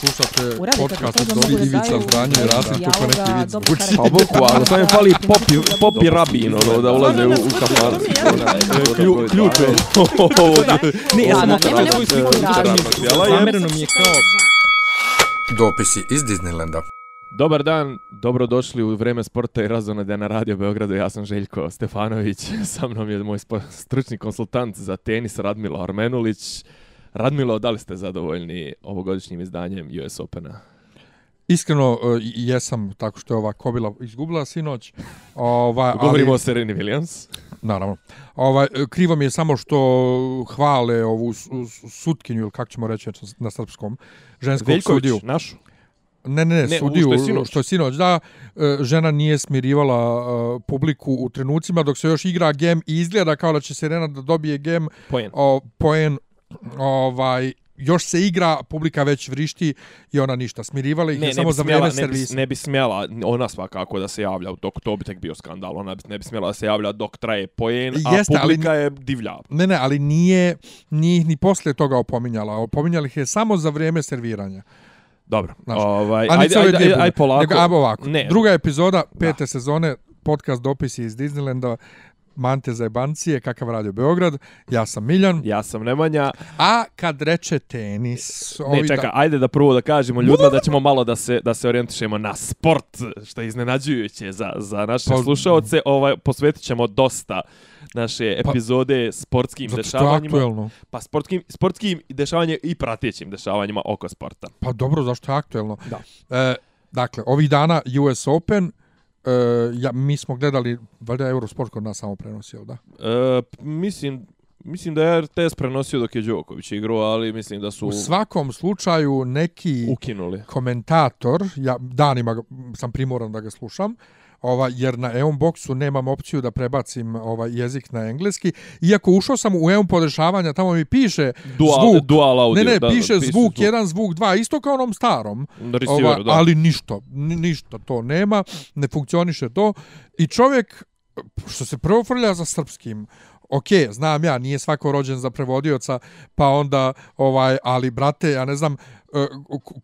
slušate podcast od da Ivica daju Zdanje i Rasim neki vic dobro zvuči. karakter. Pa boku, ali sam je fali popi, popi rabin, ono, da ulaze u, u. Klju- Ključ je. Ne, ja sam svoju sliku Zamereno mi je kao... Dopisi iz Disneylanda. Dobar dan, dobrodošli u vreme sporta i razonode na Radio Beogradu. Ja sam Željko Stefanović, sa mnom je moj stručni konsultant za tenis Radmilo Armenulić. Radmilo, da li ste zadovoljni ovogodišnjim izdanjem US Opena? Iskreno, uh, jesam tako što je ova kobila izgubila sinoć. Ovaj, Govorimo o ali, Sereni Williams. naravno. Ovaj, krivo mi je samo što hvale ovu su- su- sutkinju, ili kako ćemo reći na srpskom, ženskog Veljković, sudiju. našu. Ne, ne, ne, Ne, sudiju, što je sinoć. što je sinoć, da, e, žena nije smirivala e, publiku u trenucima dok se još igra gem i izgleda kao da će Serena da dobije gem Pojen. o, poen, ovaj, još se igra, publika već vrišti i ona ništa. Smirivala ih Ne, je ne samo za smjela, vreme ne bi, servisa. ne bi smjela, ona svakako da se javlja, dok to bi tek bio skandal, ona bi, ne bi smjela da se javlja dok traje pojen, a Jeste, ali- publika je divlja. Ne, ne, ali nije, nije ni posle toga opominjala. Opominjala ih je samo za vrijeme serviranja. Dobro, Znaš, ovaj, ajde, ajde, ajde, ajde, polako. Nego, ajmo ovako. Ne. Druga epizoda pete sezone, podcast dopisi iz Disneylanda, Mante za jebancije, kakav radio Beograd. Ja sam Miljan. Ja sam Nemanja. A kad reče tenis... Ne, ovi čekaj, ajde da prvo da kažemo ljudima da ćemo malo da se da se orijentišemo na sport, što je iznenađujuće za, za naše Pa- slušaoce. Ovaj, posvetit ćemo dosta naše Pa- epizode sportskim što je dešavanjima. aktuelno. Pa sportskim, sportskim dešavanjima i pratećim dešavanjima oko sporta. Pa dobro, zašto je aktuelno? Da. E, dakle, ovih dana US Open, e, ja, mi smo gledali, valjda Eurosport kod nas samo prenosio, da? E, p- mislim, mislim da je RTS prenosio dok je Đoković igrao, ali mislim da su U svakom slučaju neki ukinuli. komentator, ja danima sam primoran da ga slušam, ova, jer na EON Boxu nemam opciju da prebacim ovaj jezik na engleski. Iako ušao sam u EON podešavanja, tamo mi piše Dual, zvuk. dual audio. ne, ne, da, piše da, zvuk 1, zvuk 2, isto kao onom starom. Na receiveru, Ova, da. ali ništa, ni- ništa to nema, ne funkcioniše to. I čovjek, što se prvo frlja za srpskim, ok, znam ja, nije svako rođen za prevodioca, pa onda, ovaj, ali brate, ja ne znam,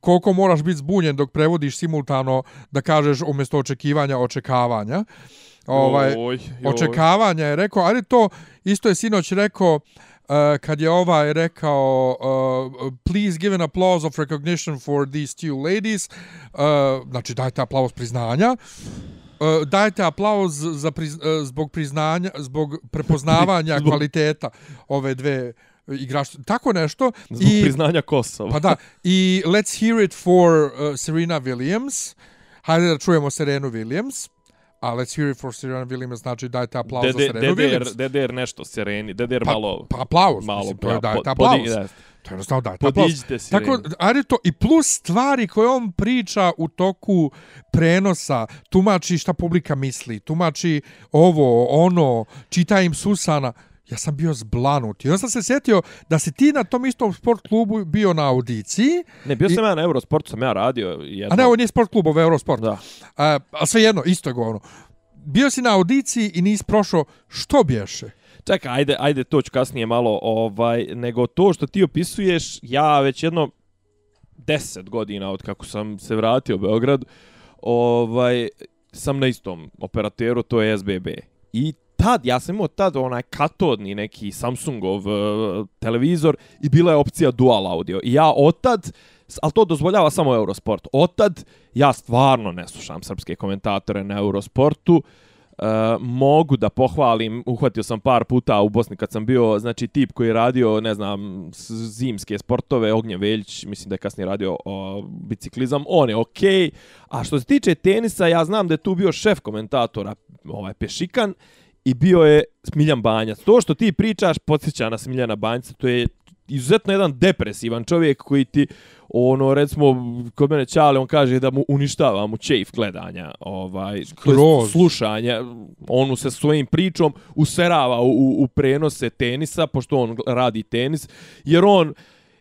koliko moraš biti zbunjen dok prevodiš simultano da kažeš umjesto očekivanja očekavanja. Ovaj, Joj, joj. očekavanja je rekao, ali to isto je sinoć rekao uh, kad je ovaj rekao uh, please give an applause of recognition for these two ladies uh, znači dajte aplauz priznanja Uh, dajte aplauz za priz, uh, zbog priznanja, zbog prepoznavanja Zbog- kvaliteta ove dve igrače. Tako nešto. Zbog priznanja Kosova. Pa da, i let's hear it for uh, Serena Williams. Hajde da čujemo Serenu Williams. A let's hear it for Serena Williams znači dajte aplauz za Serenu DDR, Williams. DDR nešto sireni, DDR Pa, malo... pa aplauz, malo, mislim, to je dajte po- aplauz. podi- da. To je jednostavno dajte aplauz. Podiđite sireni. Tako, ajde to, i plus stvari koje on priča u toku prenosa, tumači šta publika misli, tumači ovo, ono, čita im Susana, ja sam bio zblanut. I onda sam se sjetio da si ti na tom istom sport klubu bio na audiciji, Ne, bio I- sam ja na Eurosportu, sam ja radio jedno. a ne, ovo nije sport klub, ovo je Eurosport. Da. A, a sve jedno, isto je govno. Bio si na audiciji i nisi prošao, što bješe? Čekaj, ajde, ajde, to ću kasnije malo, ovaj, nego to što ti opisuješ, ja već jedno 10 godina od kako sam se vratio u Beograd, ovaj, sam na istom operateru, to je SBB. I tad, ja sam imao tad onaj katodni neki Samsungov uh, televizor i bila je opcija dual audio. I ja otad, ali to dozvoljava samo Eurosport, otad ja stvarno ne slušam srpske komentatore na Eurosportu, Uh, mogu da pohvalim, uhvatio sam par puta u Bosni kad sam bio, znači tip koji je radio, ne znam, zimske sportove, Ognjen Veljić, mislim da je kasnije radio o, biciklizam, on je okej. Okay. A što se tiče tenisa, ja znam da je tu bio šef komentatora, ovaj Pešikan, i bio je Smiljan Banjac. To što ti pričaš podsjeća na Smiljana Banjca, to je izuzetno jedan depresivan čovjek koji ti ono recimo kod mene Ćale on kaže da mu uništava mu čejf gledanja ovaj Skroz. slušanja on mu se svojim pričom userava u, u, u prenose tenisa pošto on radi tenis jer on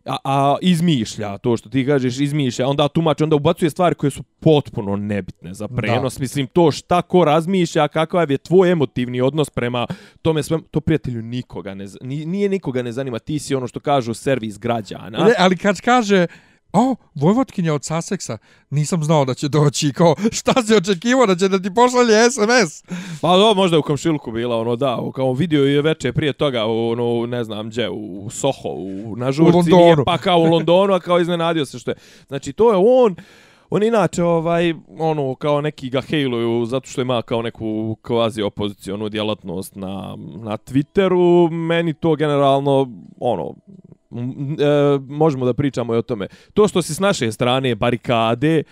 a, a izmišlja to što ti kažeš izmišlja onda tumači onda ubacuje stvari koje su potpuno nebitne za prenos. Da. mislim to šta ko razmišlja kakav je tvoj emotivni odnos prema tome sve to prijatelju nikoga ne nije nikoga ne zanima. Ti si ono što kažu servis građana. Ne, ali kad kaže o, Vojvotkinja od Saseksa, nisam znao da će doći, kao, šta si očekivao da će da ti pošalje SMS? Pa do, možda u komšilku bila, ono, da, kao vidio je veče prije toga, ono, ne znam, gdje, u Soho, u, na žurci, U Londonu. nije, pa kao u Londonu, a kao iznenadio se što je. Znači, to je on, on inače, ovaj, ono, kao neki ga hejluju, zato što ima kao neku kvazi opozicionu djelatnost na, na Twitteru, meni to generalno, ono, e, možemo da pričamo i o tome. To što si s naše strane barikade,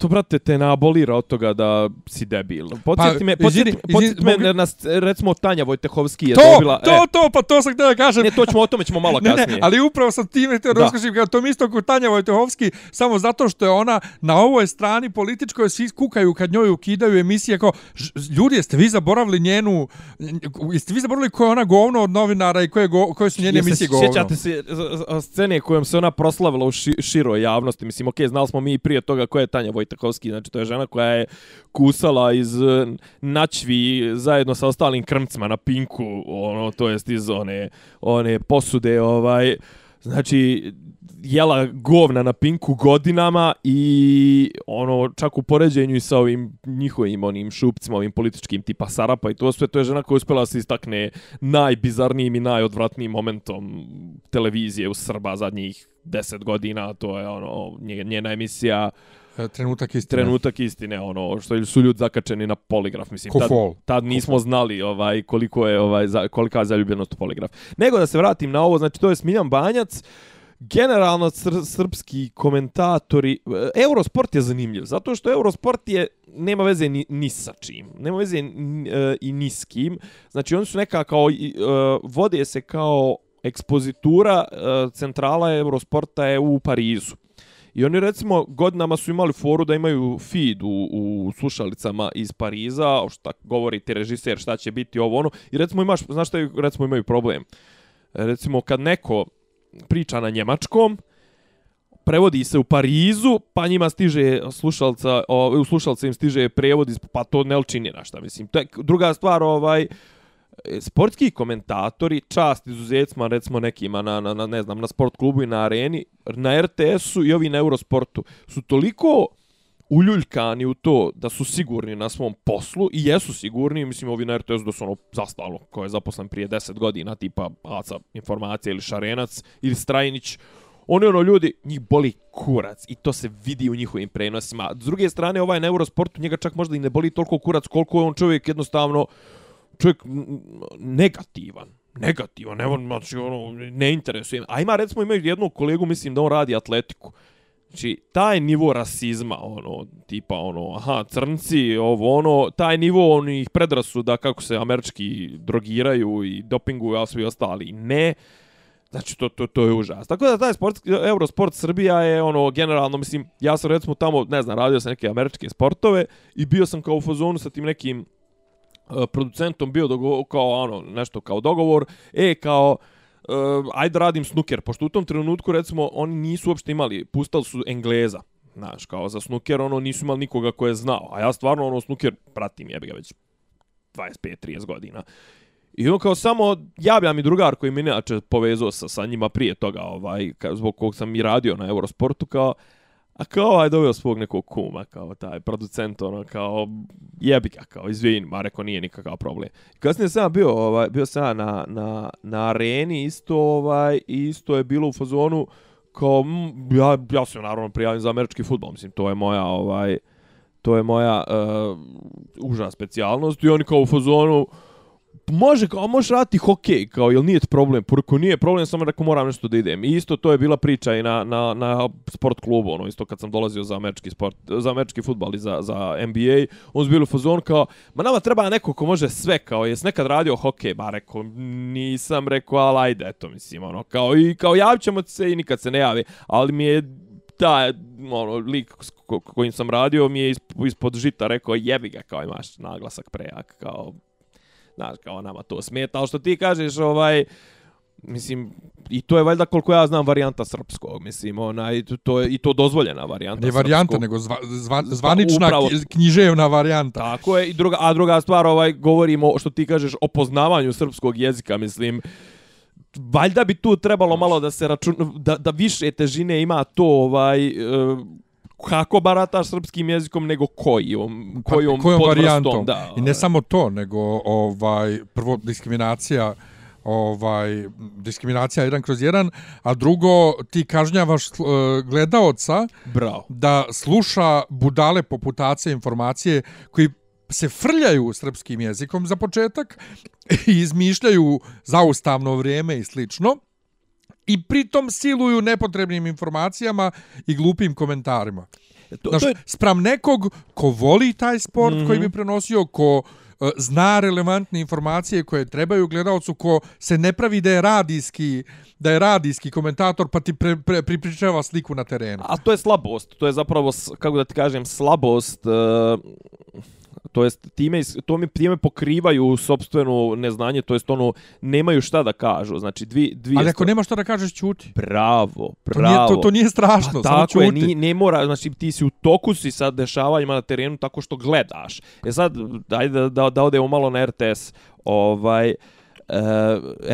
to, brate, te nabolira od toga da si debil. Podsjeti Pa, me, podsjeti, izvini, podsjeti izvini, me mogu- na, recimo, Tanja Vojtehovski je To, dobila... to, to, pa to sam htio da kažem. e, ne, to ćemo, o tome ćemo malo Ne, kasnije. ne, ali upravo sam time htio da kao tom isto kod Tanja Vojtehovski, samo zato što je ona na ovoj strani političkoj svi kukaju kad njoj ukidaju emisije kao, ljudi, jeste vi zaboravili njenu, jeste vi zaboravili ko je ona govno od novinara i koje, go, koje su njene Jeste emisije govno? Sjećate se z- scene kojom se ona proslavila u ši, široj javnosti. Mislim, okej, znali smo mi prije toga ko je Tanja Vojtakovski. Znači, to je žena koja je kusala iz eh, načvi zajedno sa ostalim krmcima na pinku, ono, to jest iz one, one posude, ovaj, znači, jela govna na pinku godinama i ono čak u poređenju i sa ovim njihovim onim šupcima, ovim političkim tipa Sarapa i to sve, to je žena koja je uspjela da se istakne najbizarnijim i najodvratnijim momentom televizije u Srba zadnjih deset godina, to je ono nje- njena emisija uh, Trenutak istine. trenutak istine, ono što su ljudi zakačeni na poligraf, mislim. Ko Tad, tad nismo znali ovaj koliko je ovaj za, kolika je zaljubljenost u poligraf. Nego da se vratim na ovo, znači to je Smiljan Banjac, generalno sr srpski komentatori, e, Eurosport je zanimljiv, zato što Eurosport je nema veze ni, ni sa čim, nema veze ni, e, i ni s kim. Znači oni su neka kao, e, vode se kao ekspozitura e, centrala Eurosporta je u Parizu. I oni recimo godinama su imali foru da imaju feed u, u slušalicama iz Pariza, šta govori ti režiser, šta će biti ovo ono. I recimo imaš, znaš šta recimo imaju problem? Recimo kad neko priča na njemačkom, prevodi se u Parizu, pa njima stiže slušalca, o, u slušalca im stiže prevod, iz, pa to ne čini na šta, mislim. To je druga stvar, ovaj, uh, E, sportski komentatori, čast izuzetcima, recimo nekima na, na, na, ne znam, na sport klubu i na areni, na RTS-u i ovi na Eurosportu, su toliko uljuljkani u to da su sigurni na svom poslu i jesu sigurni, mislim ovi na RTS da su ono zastalo ko je zaposlen prije 10 godina, tipa Aca informacija ili Šarenac ili Strajnić, oni ono ljudi, njih boli kurac i to se vidi u njihovim prenosima. S druge strane, ovaj na Eurosportu njega čak možda i ne boli toliko kurac koliko je on čovjek jednostavno čovjek negativan. Negativan, ne, znači, ono, ne interesuje. A ima, recimo, imaju jednog kolegu, mislim da on radi atletiku. Znači, taj nivo rasizma, ono, tipa, ono, aha, crnci, ovo, ono, taj nivo onih predrasuda kako se američki drogiraju i dopinguju, a svi ostali ne. Znači, to, to, to je užas. Tako da taj sport, Eurosport Srbija je, ono, generalno, mislim, ja sam recimo tamo, ne znam, radio sam neke američke sportove i bio sam kao u fazonu sa tim nekim E, producentom bio dogovor, kao ono, nešto kao dogovor, e, kao, uh, ajde radim snuker, pošto u tom trenutku, recimo, oni nisu uopšte imali, pustali su Engleza, znaš, kao za snuker, ono, nisu imali nikoga ko je znao, a ja stvarno, ono, snuker pratim, jebi ga već 25-30 godina. I on kao samo javlja mi drugar koji mi inače povezao sa, sa njima prije toga, ovaj, ka, zbog kog sam i radio na Eurosportu, kao, a kao ovaj doveo svog nekog kuma, kao taj producent, ono, kao, jebi ga, kao, izvini, ma rekao, nije nikakav problem. Kasnije sam bio, ovaj, bio sam na, na, na areni, isto, ovaj, isto je bilo u fazonu, kao, ja, ja sam naravno prijavljen za američki futbol, mislim, to je moja, ovaj, to je moja eh, uh, uža specijalnost i oni kao u fazonu, može, kao, možeš raditi hokej, kao, jel nije problem? Porko nije problem, samo rekao moram nešto da idem. I isto to je bila priča i na, na, na sport klubu, ono, isto kad sam dolazio za američki sport, za američki futbal i za, za NBA, on su bili u fazon kao, ma nama treba neko ko može sve, kao, jes nekad radio hokej? Ba, rekao, nisam rekao, ali ajde, eto, mislim, ono, kao, i kao, javit ćemo se i nikad se ne javi, ali mi je ta ono, lik s kojim sam radio mi je ispod žita rekao jebi ga kao imaš naglasak prejak kao znaš kao nama to smeta ali što ti kažeš ovaj mislim i to je valjda koliko ja znam varijanta srpskog mislim onaj to- to je i to dozvoljena varijanta Ne varijanta, srpskog. nego zva, zva, zvanična upravo. književna varijanta. Tako je, i druga, a druga stvar, ovaj, govorimo, što ti kažeš, o poznavanju srpskog jezika, mislim, valjda bi tu trebalo malo da se račun, da, da više težine ima to ovaj e, kako barataš srpskim jezikom nego kojom kojom, Pa, kojom varijantom. da. I ne samo to, nego ovaj prvo diskriminacija ovaj diskriminacija jedan kroz jedan, a drugo ti kažnjavaš uh, gledaoca bravo. da sluša budale poputacije informacije koji se frljaju srpskim jezikom za početak i izmišljaju zaustavno vrijeme i slično i pritom siluju nepotrebnim informacijama i glupim komentarima. To, Znaš, to je spram nekog ko voli taj sport mm Mhm. -hmm. koji bi prenosio, ko e, zna relevantne informacije koje trebaju gledalcu, ko se ne pravi da je radijski, da je radijski komentator pa ti pre, pre, pripričava sliku na terenu. A to je slabost, to je zapravo, kako da ti kažem, slabost, uh, to jest time, to mi time pokrivaju sobstveno neznanje, to jest ono, nemaju šta da kažu, znači dvi, dvije Ali ako nema što da kažeš, ćuti. Bravo, To nije, bravo. to, to nije strašno, Pa samo tako je, ćuti. ni, ne mora, znači ti si u toku si sa dešavanjima na terenu tako što gledaš. E sad, ajde da, da, da odemo malo na RTS. Ovaj, Uh,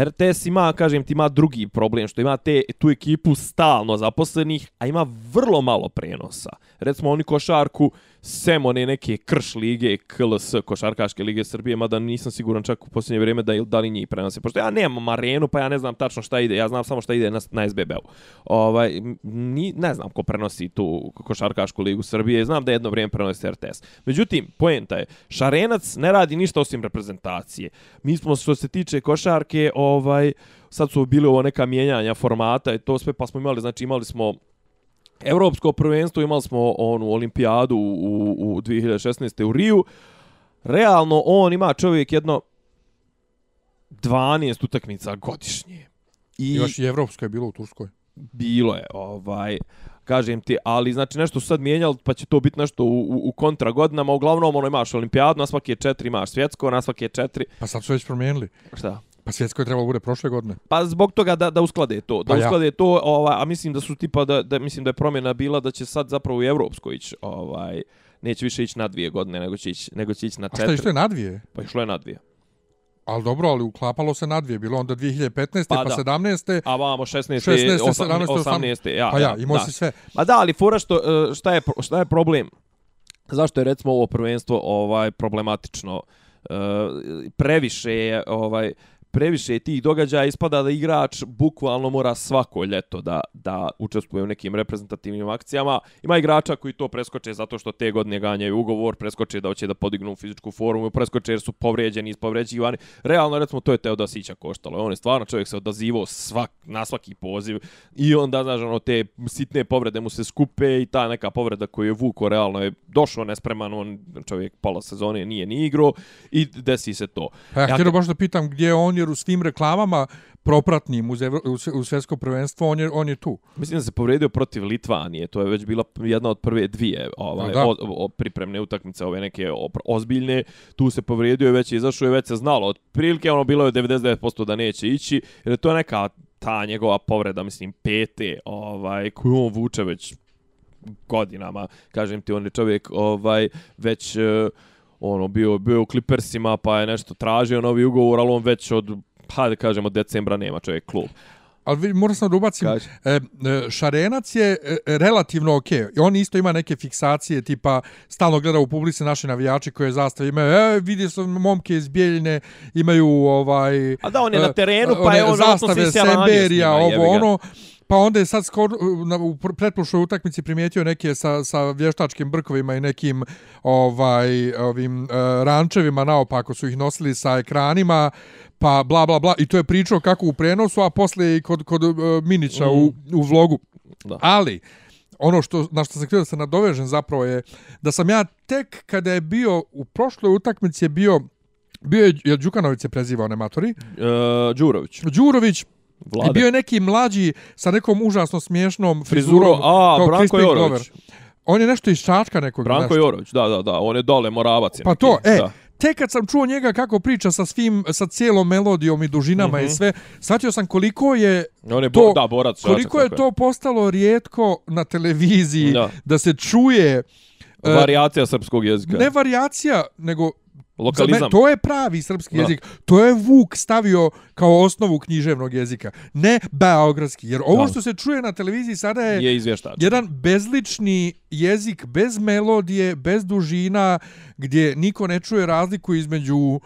RTS ima, kažem ti, ima drugi problem, što ima te, tu ekipu stalno zaposlenih, a ima vrlo malo prenosa. Recimo, oni košarku, sem one neke krš lige, KLS, košarkaške lige Srbije, mada nisam siguran čak u posljednje vrijeme da, da li njih prenose. Pošto ja nemam arenu, pa ja ne znam tačno šta ide, ja znam samo šta ide na, na SBB-u. Ovaj, ni, ne znam ko prenosi tu košarkašku ligu Srbije, znam da jedno vrijeme prenosi RTS. Međutim, poenta je, Šarenac ne radi ništa osim reprezentacije. Mi smo, što se tiče košarke, ovaj, sad su bili ovo neka mijenjanja formata i to sve, pa smo imali, znači imali smo Evropsko prvenstvo, imali smo onu olimpijadu u, u 2016. u Riju. Realno, on ima čovjek jedno 12 utakmica godišnje. I Još i Evropsko je bilo u Turskoj. bilo je, ovaj, kažem ti, ali znači nešto su sad mijenjali, pa će to biti nešto u, u, u kontra godinama. Uglavnom, ono imaš olimpijadu, na svake četiri imaš svjetsko, na svake četiri, Pa sad su već promijenili. šta? Pa svjetsko je trebalo bude prošle godine. Pa zbog toga da da usklade to, da Pa ja. usklade to, ovaj, a mislim da su tipa da da mislim da je promjena bila da će sad zapravo i evropsko ići, ovaj neće više ići na dvije godine, nego će ići nego će ići na A šta je što četiri. je na dvije? Pa išlo je na dvije. Ali dobro, ali uklapalo se na dvije. Bilo onda 2015. Pa Pa, da. pa 17. A vamo 16. 16., 18. 17., 18. Ja, Pa ja, ja, imao da. si sve. Ma da, ali fora što e, šta je šta je problem? Zašto je recimo ovo prvenstvo ovaj problematično? E, previše je ovaj previše je tih događaja ispada da igrač bukvalno mora svako ljeto da, da učestvuje u nekim reprezentativnim akcijama. Ima igrača koji to preskoče zato što te godine ganjaju ugovor, preskoče da hoće da podignu fizičku formu, preskoče jer su povrijeđeni, ispovređivani. Realno, recimo, to je Teodosića koštalo. On je stvarno čovjek se odazivao svak, na svaki poziv i onda, znaš, ono, te sitne povrede mu se skupe i ta neka povreda koju je vuko realno je došao nespreman, on čovjek pola sezone nije ni igrao i desi se to. Pa ja, Ja te- baš da pitam gdje je on, jer u svim reklamama propratnim uz, Evro, uz, uz svjetsko prvenstvo, on je, on je tu. Mislim da se povrijedio protiv Litvanije, to je već bila jedna od prve dvije ovaj, Da. o, o, pripremne utakmice, ove neke ozbiljne, tu se povrijedio, već je izašao i već se znalo, od prilike ono bilo je 99% da neće ići, jer je to neka ta njegova povreda, mislim, pete, ovaj, koju on vuče već godinama, kažem ti, on je čovjek ovaj, već eh, ono bio bio u Clippersima pa je nešto tražio novi ugovor, ali on već od pa da kažemo decembra nema čovjek klub. Ali vi- moram sam da ubacim, Kaži. e, e, Šarenac je e, relativno ok. I on isto ima neke fiksacije, tipa stalno gleda u publici naši navijači koje zastave imaju, e, vidio sam momke iz Bijeljine, imaju ovaj... A da, on je na e, terenu, pa one je on zastave Semberija, ovo ga. ono. Pa onda je sad skoro, na, u pr- pretprošloj utakmici primijetio neke sa, sa vještačkim brkovima i nekim ovaj ovim uh, rančevima naopako su ih nosili sa ekranima pa bla bla bla i to je pričao kako u prenosu a posle i kod kod uh, Minića u, u vlogu Da. ali ono što na što sam htio da se nadovežem zapravo je da sam ja tek kada je bio u prošloj utakmici je bio bio je jer Đukanović se preziva one matori E, Đurović. Đurović Vlade. I bio je neki mlađi sa nekom užasno smiješnom Frizuro, frizurom. a, kao Branko Jorović. Glover. On je nešto iz Čačka nekog. Branko nešto. Jorović, da, da, da, on je dole, moravac Pa neki, to, e, Da. tek kad sam čuo njega kako priča sa svim, sa cijelom melodijom i dužinama Mhm. i sve, shvatio sam koliko je On je, to- da, borac. Koliko je to postalo rijetko na televiziji Da. da se čuje e, Varijacija srpskog jezika. ne varijacija, nego Lokalizam. Za me, to je pravi srpski Da. jezik. To je Vuk stavio kao osnovu književnog jezika. Ne beogradski. Jer ovo Da. što se čuje na televiziji sada je, je izvještač. jedan bezlični jezik, bez melodije, bez dužina, gdje niko ne čuje razliku između uh,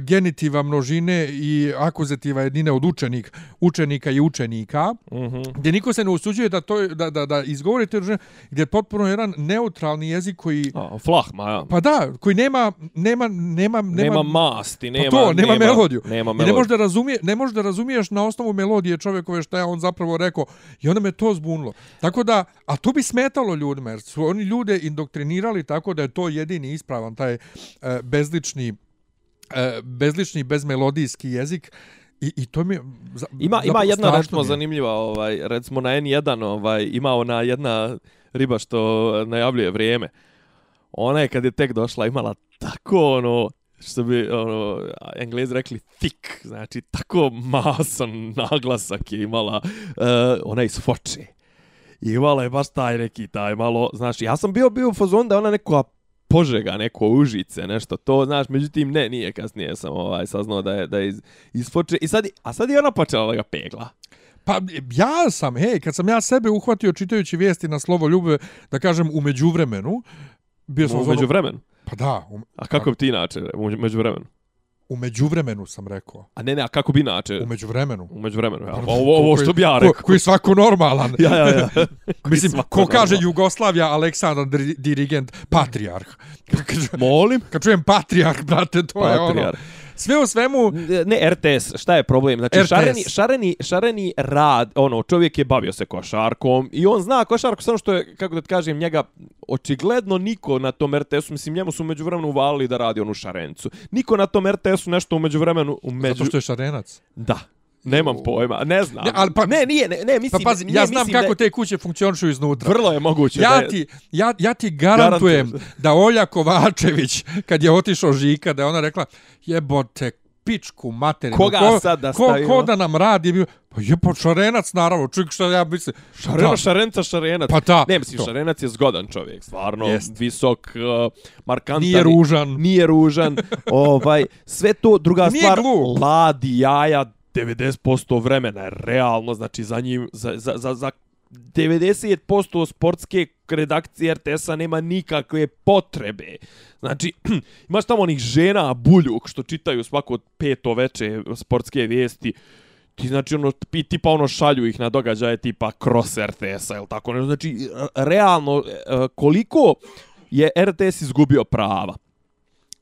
genitiva množine i akuzativa jednine od učenik, učenika i učenika, Mhm. gdje niko se ne usuđuje da, to, da, da, da izgovori te dužine, gdje je potpuno jedan neutralni jezik koji... A, flahma, ja. Pa da, koji nema, nema, nema, nema, Nema masti, nema, pa to, nema, melodiju. Nema I ne melodiju. možeš da razumije, ne možeš da razumiješ na osnovu melodije čovjekove šta je on zapravo rekao i onda me to zbunilo. Tako da, a to bi smetalo ljudima jer su oni ljude indoktrinirali tako da je to jedini ispravan taj e, bezlični e, bezlični bezmelodijski jezik i, i to mi je za, Ima ima jedna recimo je. zanimljiva ovaj recimo na N1 ovaj ima ona jedna riba što najavljuje vrijeme. Ona je kad je tek došla imala tako ono što bi ono Englezi rekli thick, znači tako masan naglasak je imala uh, ona iz Foče. I imala je baš taj neki taj malo, znaš, ja sam bio bio u fazon da ona neko požega, neko užice, nešto to, znaš, međutim ne, nije kasnije sam ovaj saznao da je da je iz, iz Foče. I sad, a sad je ona počela da ga pegla. Pa ja sam, hej, kad sam ja sebe uhvatio čitajući vijesti na slovo ljube, da kažem, u međuvremenu, bio sam u međuvremenu. Pa da, u, A kako bi ti inače u međuvremenu? U međuvremenu sam rekao. A ne, ne, a kako bi inače? U međuvremenu. U međuvremenu, ja. Pa, ovo, ovo što bi ja ko- rekao. Koji je svako normalan. Ja, ja, ja. Mislim, ko kaže normalan. Jugoslavija, Aleksandar diri- dirigent, patrijarh. Molim? kad čujem patrijarh, brate, to je ono. Sve u svemu, Ne, RTS, šta je problem? Znači, RTS. šareni, šareni, šareni rad, ono, čovjek je bavio se košarkom i on zna košarku, samo što je, kako da ti kažem, njega očigledno niko na tom RTS-u, mislim, njemu su umeđu vremenu uvalili da radi onu šarencu. Niko na tom RTS-u nešto umeđu vremenu, umeđu... zato što je šarenac. Da. Nemam pojma, ne znam. Ne, ali pa- ne, nije, ne, ne, Pa mislim, pazi, nije, ja znam kako da, te kuće funkcionišu iznutra. Vrlo je moguće da Ja je- ti, ja, ja ti garantujem Garantujem. da Olja Kovačević, kad je otišao Žika, da je ona rekla, jebote, pičku materinu. Koga ko, sad da ko, stavimo? ko da nam radi? Pa jebot, šarenac, naravno, čovjek što ja mislim. Šarena, Da. šarenca, šarenac. Pa da, Ne, mislim, to. šarenac je zgodan čovjek, stvarno, Jest. visok, uh, markantan. Nije ružan. Nije ružan. ovaj, sve to, druga Nije stvar, glup. ladi jaja 90% vremena je realno, znači za njim, za, za, za, za 90% sportske redakcije RTS-a nema nikakve potrebe. Znači, imaš tamo onih žena buljuk što čitaju svako peto veče sportske vijesti, ti znači ono tipa ono šalju ih na događaje tipa cross RTS-a ili tako nešto. Znači realno e, e, koliko je RTS izgubio prava.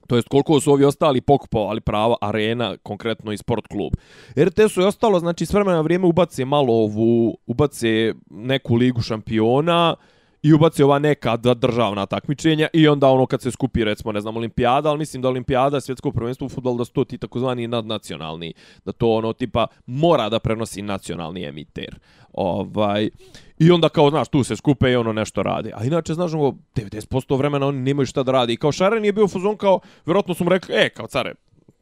To jest koliko su ovi ostali pokupovali prava arena, konkretno i sport klub. RTS-u je ostalo, znači s vremena vrijeme ubace malo ovu, ubace neku ligu šampiona i ubace ova neka državna takmičenja i onda ono kad se skupi recimo ne znam olimpijada, ali mislim da olimpijada, svjetsko prvenstvo u fudbalu da su to ti takozvani nadnacionalni, da to ono tipa mora da prenosi nacionalni emiter. Ovaj I onda kao, znaš, tu se skupe i ono nešto radi. A inače, znaš, ono, 90% vremena oni nemaju šta da radi. I kao Šaren je bio fuzon kao, vjerojatno su mu rekli, e, kao care,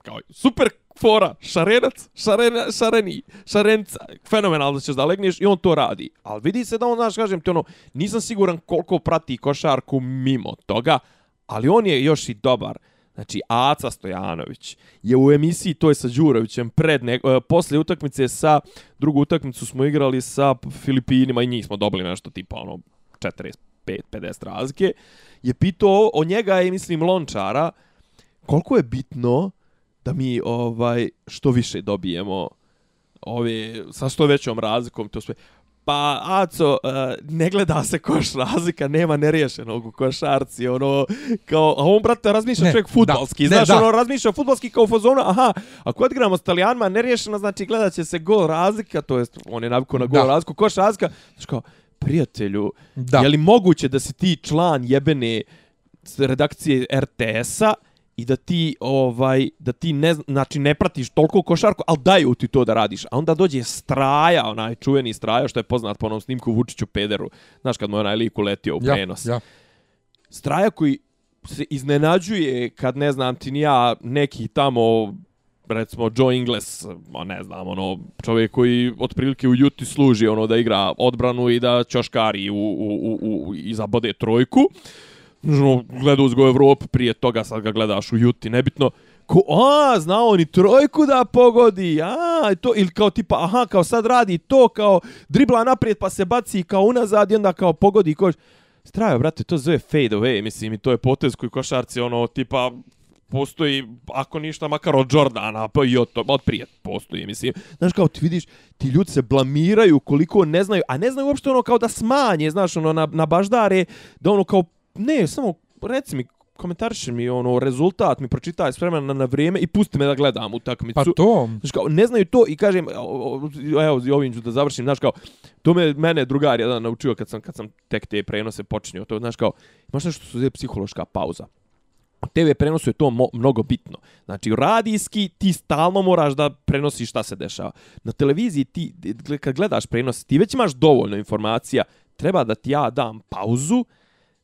kao super fora, šarenac, šarena, šareni, šarenca, fenomenalno ćeš da legneš i on to radi. Ali vidi se da on, znaš, kažem ti ono, nisam siguran koliko prati košarku mimo toga, ali on je još i dobar. Znači, Aca Stojanović je u emisiji toj sa Đurovićem pred ne, e, posle utakmice sa drugu utakmicu smo igrali sa Filipinima i njih smo dobili nešto tipa ono 45-50 razlike. Je pitao o njega je mislim Lončara koliko je bitno da mi ovaj što više dobijemo ove sa što većom razlikom to sve Pa, Aco, uh, ne gleda se koš razlika, nema neriješenog u košarci, ono, kao, a on, brate, razmišlja Ne, čovjek futbalski, da, ne, znaš, da. ono, razmišlja futbalski kao fazonu, aha, ako odigramo s Italijanima neriješeno, znači gledat će se gol razlika, to jest, on je navikao na gol Da. razliku, koš razlika, znači kao, prijatelju, Da. je li moguće da si ti član jebene redakcije RTS-a i da ti ovaj da ti ne zna- znači ne pratiš toliko košarku, al daju ti to da radiš. A onda dođe Straja, onaj čuveni Straja što je poznat po onom snimku Vučiću Pederu. Znaš kad mu je onaj lik uletio u ja, prenos. ja. Straja koji se iznenađuje kad ne znam ti ni ja neki tamo recimo Joe Ingles, ma ne znam, ono, čovjek koji otprilike u Juti služi ono da igra odbranu i da ćoškari u, u, u, u, i zabode trojku. no, gledao ga u Evropi prije toga, sad ga gledaš u Juti, nebitno. Ko, a, znao on i trojku da pogodi, a, to, ili kao tipa, aha, kao sad radi to, kao dribla naprijed pa se baci kao unazad i onda kao pogodi koš. Strajo, brate, to zove fade away, mislim, i to je potez koji košarci, ono, tipa, postoji, ako ništa, makar od Jordana, pa i od, to, od prije postoji, mislim. Znaš, kao ti vidiš, ti ljudi se blamiraju koliko ne znaju, a ne znaju uopšte ono kao da smanje, znaš, ono, na, na baždare, da ono kao, ne, samo, reci mi, komentariši mi ono rezultat, mi pročitaj s vremena na vrijeme i pusti me da gledam utakmicu. Pa to. Znaš kao, ne znaju to i kažem, evo, ovim ću da završim, znaš kao, to me mene drugar jedan naučio kad sam, kad sam tek te prenose počinio, to znaš kao, imaš nešto što se psihološka pauza. U TV prenosu je to mo mnogo bitno. Znači, radijski ti stalno moraš da prenosiš šta se dešava. Na televiziji ti, kad gledaš prenos, ti već imaš dovoljno informacija, treba da ti ja dam pauzu,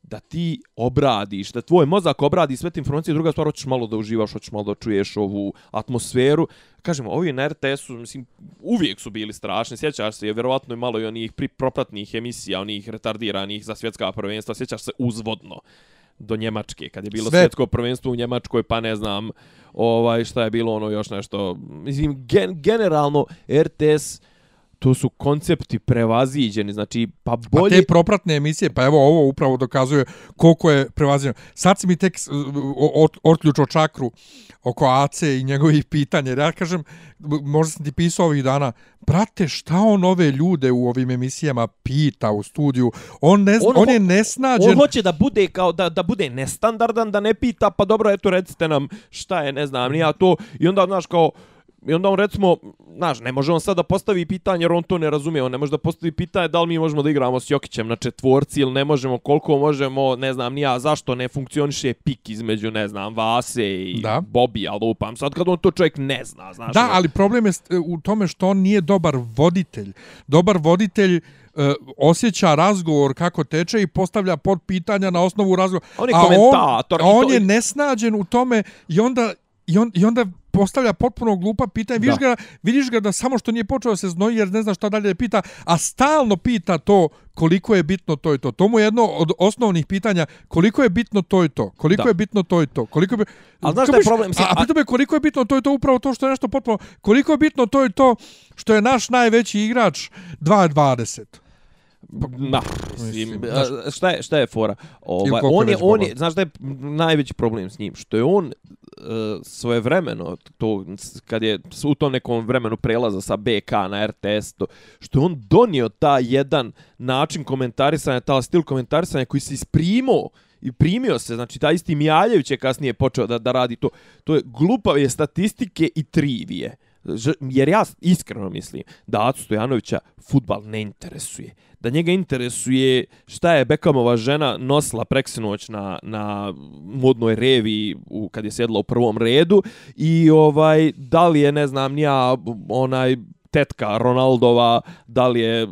da ti obradiš, da tvoj mozak obradi sve te informacije, druga stvar, hoćeš malo da uživaš, hoćeš malo da čuješ ovu atmosferu. Kažemo, ovi na RTS-u, mislim, uvijek su bili strašni, sjećaš se, je vjerovatno malo i onih propratnih emisija, onih retardiranih za svjetska prvenstva, sjećaš se uzvodno do Njemačke, kad je bilo Sve. svjetsko prvenstvo u Njemačkoj, pa ne znam ovaj šta je bilo ono još nešto. Mislim, gen, generalno RTS to su koncepti prevaziđeni, znači pa bolje... A te propratne emisije, pa evo ovo upravo dokazuje koliko je prevaziđeno. Sad si mi tek otključao čakru oko AC i njegovih pitanja, jer ja kažem, možda sam ti pisao ovih dana, brate, šta on ove ljude u ovim emisijama pita u studiju? On, ne, on, on je nesnađen. On hoće da bude kao da, da bude nestandardan, da ne pita, pa dobro, eto, recite nam šta je, ne znam, nija to. I onda, znaš, kao, I onda on recimo, znaš, ne može on sad da postavi pitanje jer on to ne razumije. On ne može da postavi pitanje da li mi možemo da igramo s Jokićem na četvorci ili ne možemo, koliko možemo, ne znam, nija, zašto ne funkcioniše pik između, ne znam, Vase i da. Bobi, ali upam. Sad kad on to čovjek ne zna, znaš. Da, ono... ali problem je u tome što on nije dobar voditelj. Dobar voditelj uh, osjeća razgovor kako teče i postavlja pod pitanja na osnovu razgovora. On je komentator. A on, on je nesnađen u tome i onda, i, on, i onda postavlja potpuno glupa pitanja. Vidiš ga, vidiš ga da samo što nije počeo se znoji jer ne zna šta dalje da pita, a stalno pita to koliko je bitno to i to. To mu je jedno od osnovnih pitanja koliko je bitno to i to. Koliko da. je bitno to i to. Koliko je... Ali znaš šta je problem? A, a pitam me koliko je bitno to i to upravo to što je nešto potpuno... Koliko je bitno to i to što je naš najveći igrač 2.20. Ma, mislim, šta je šta je fora? Ovaj on je on je, znaš da je najveći problem s njim što je on svoje vremeno to kad je u tom nekom vremenu prelaza sa BK na RTS to što je on donio ta jedan način komentarisanja, ta stil komentarisanja koji se isprimo i primio se, znači taj isti Mijaljević je kasnije počeo da, da radi to. To je glupave statistike i trivije. Jer ja iskreno mislim da Acu Stojanovića futbal ne interesuje. Da njega interesuje šta je Bekamova žena nosila preksinoć na, na modnoj revi u, kad je sjedla u prvom redu i ovaj da li je, ne znam, nija onaj tetka Ronaldova, da li je,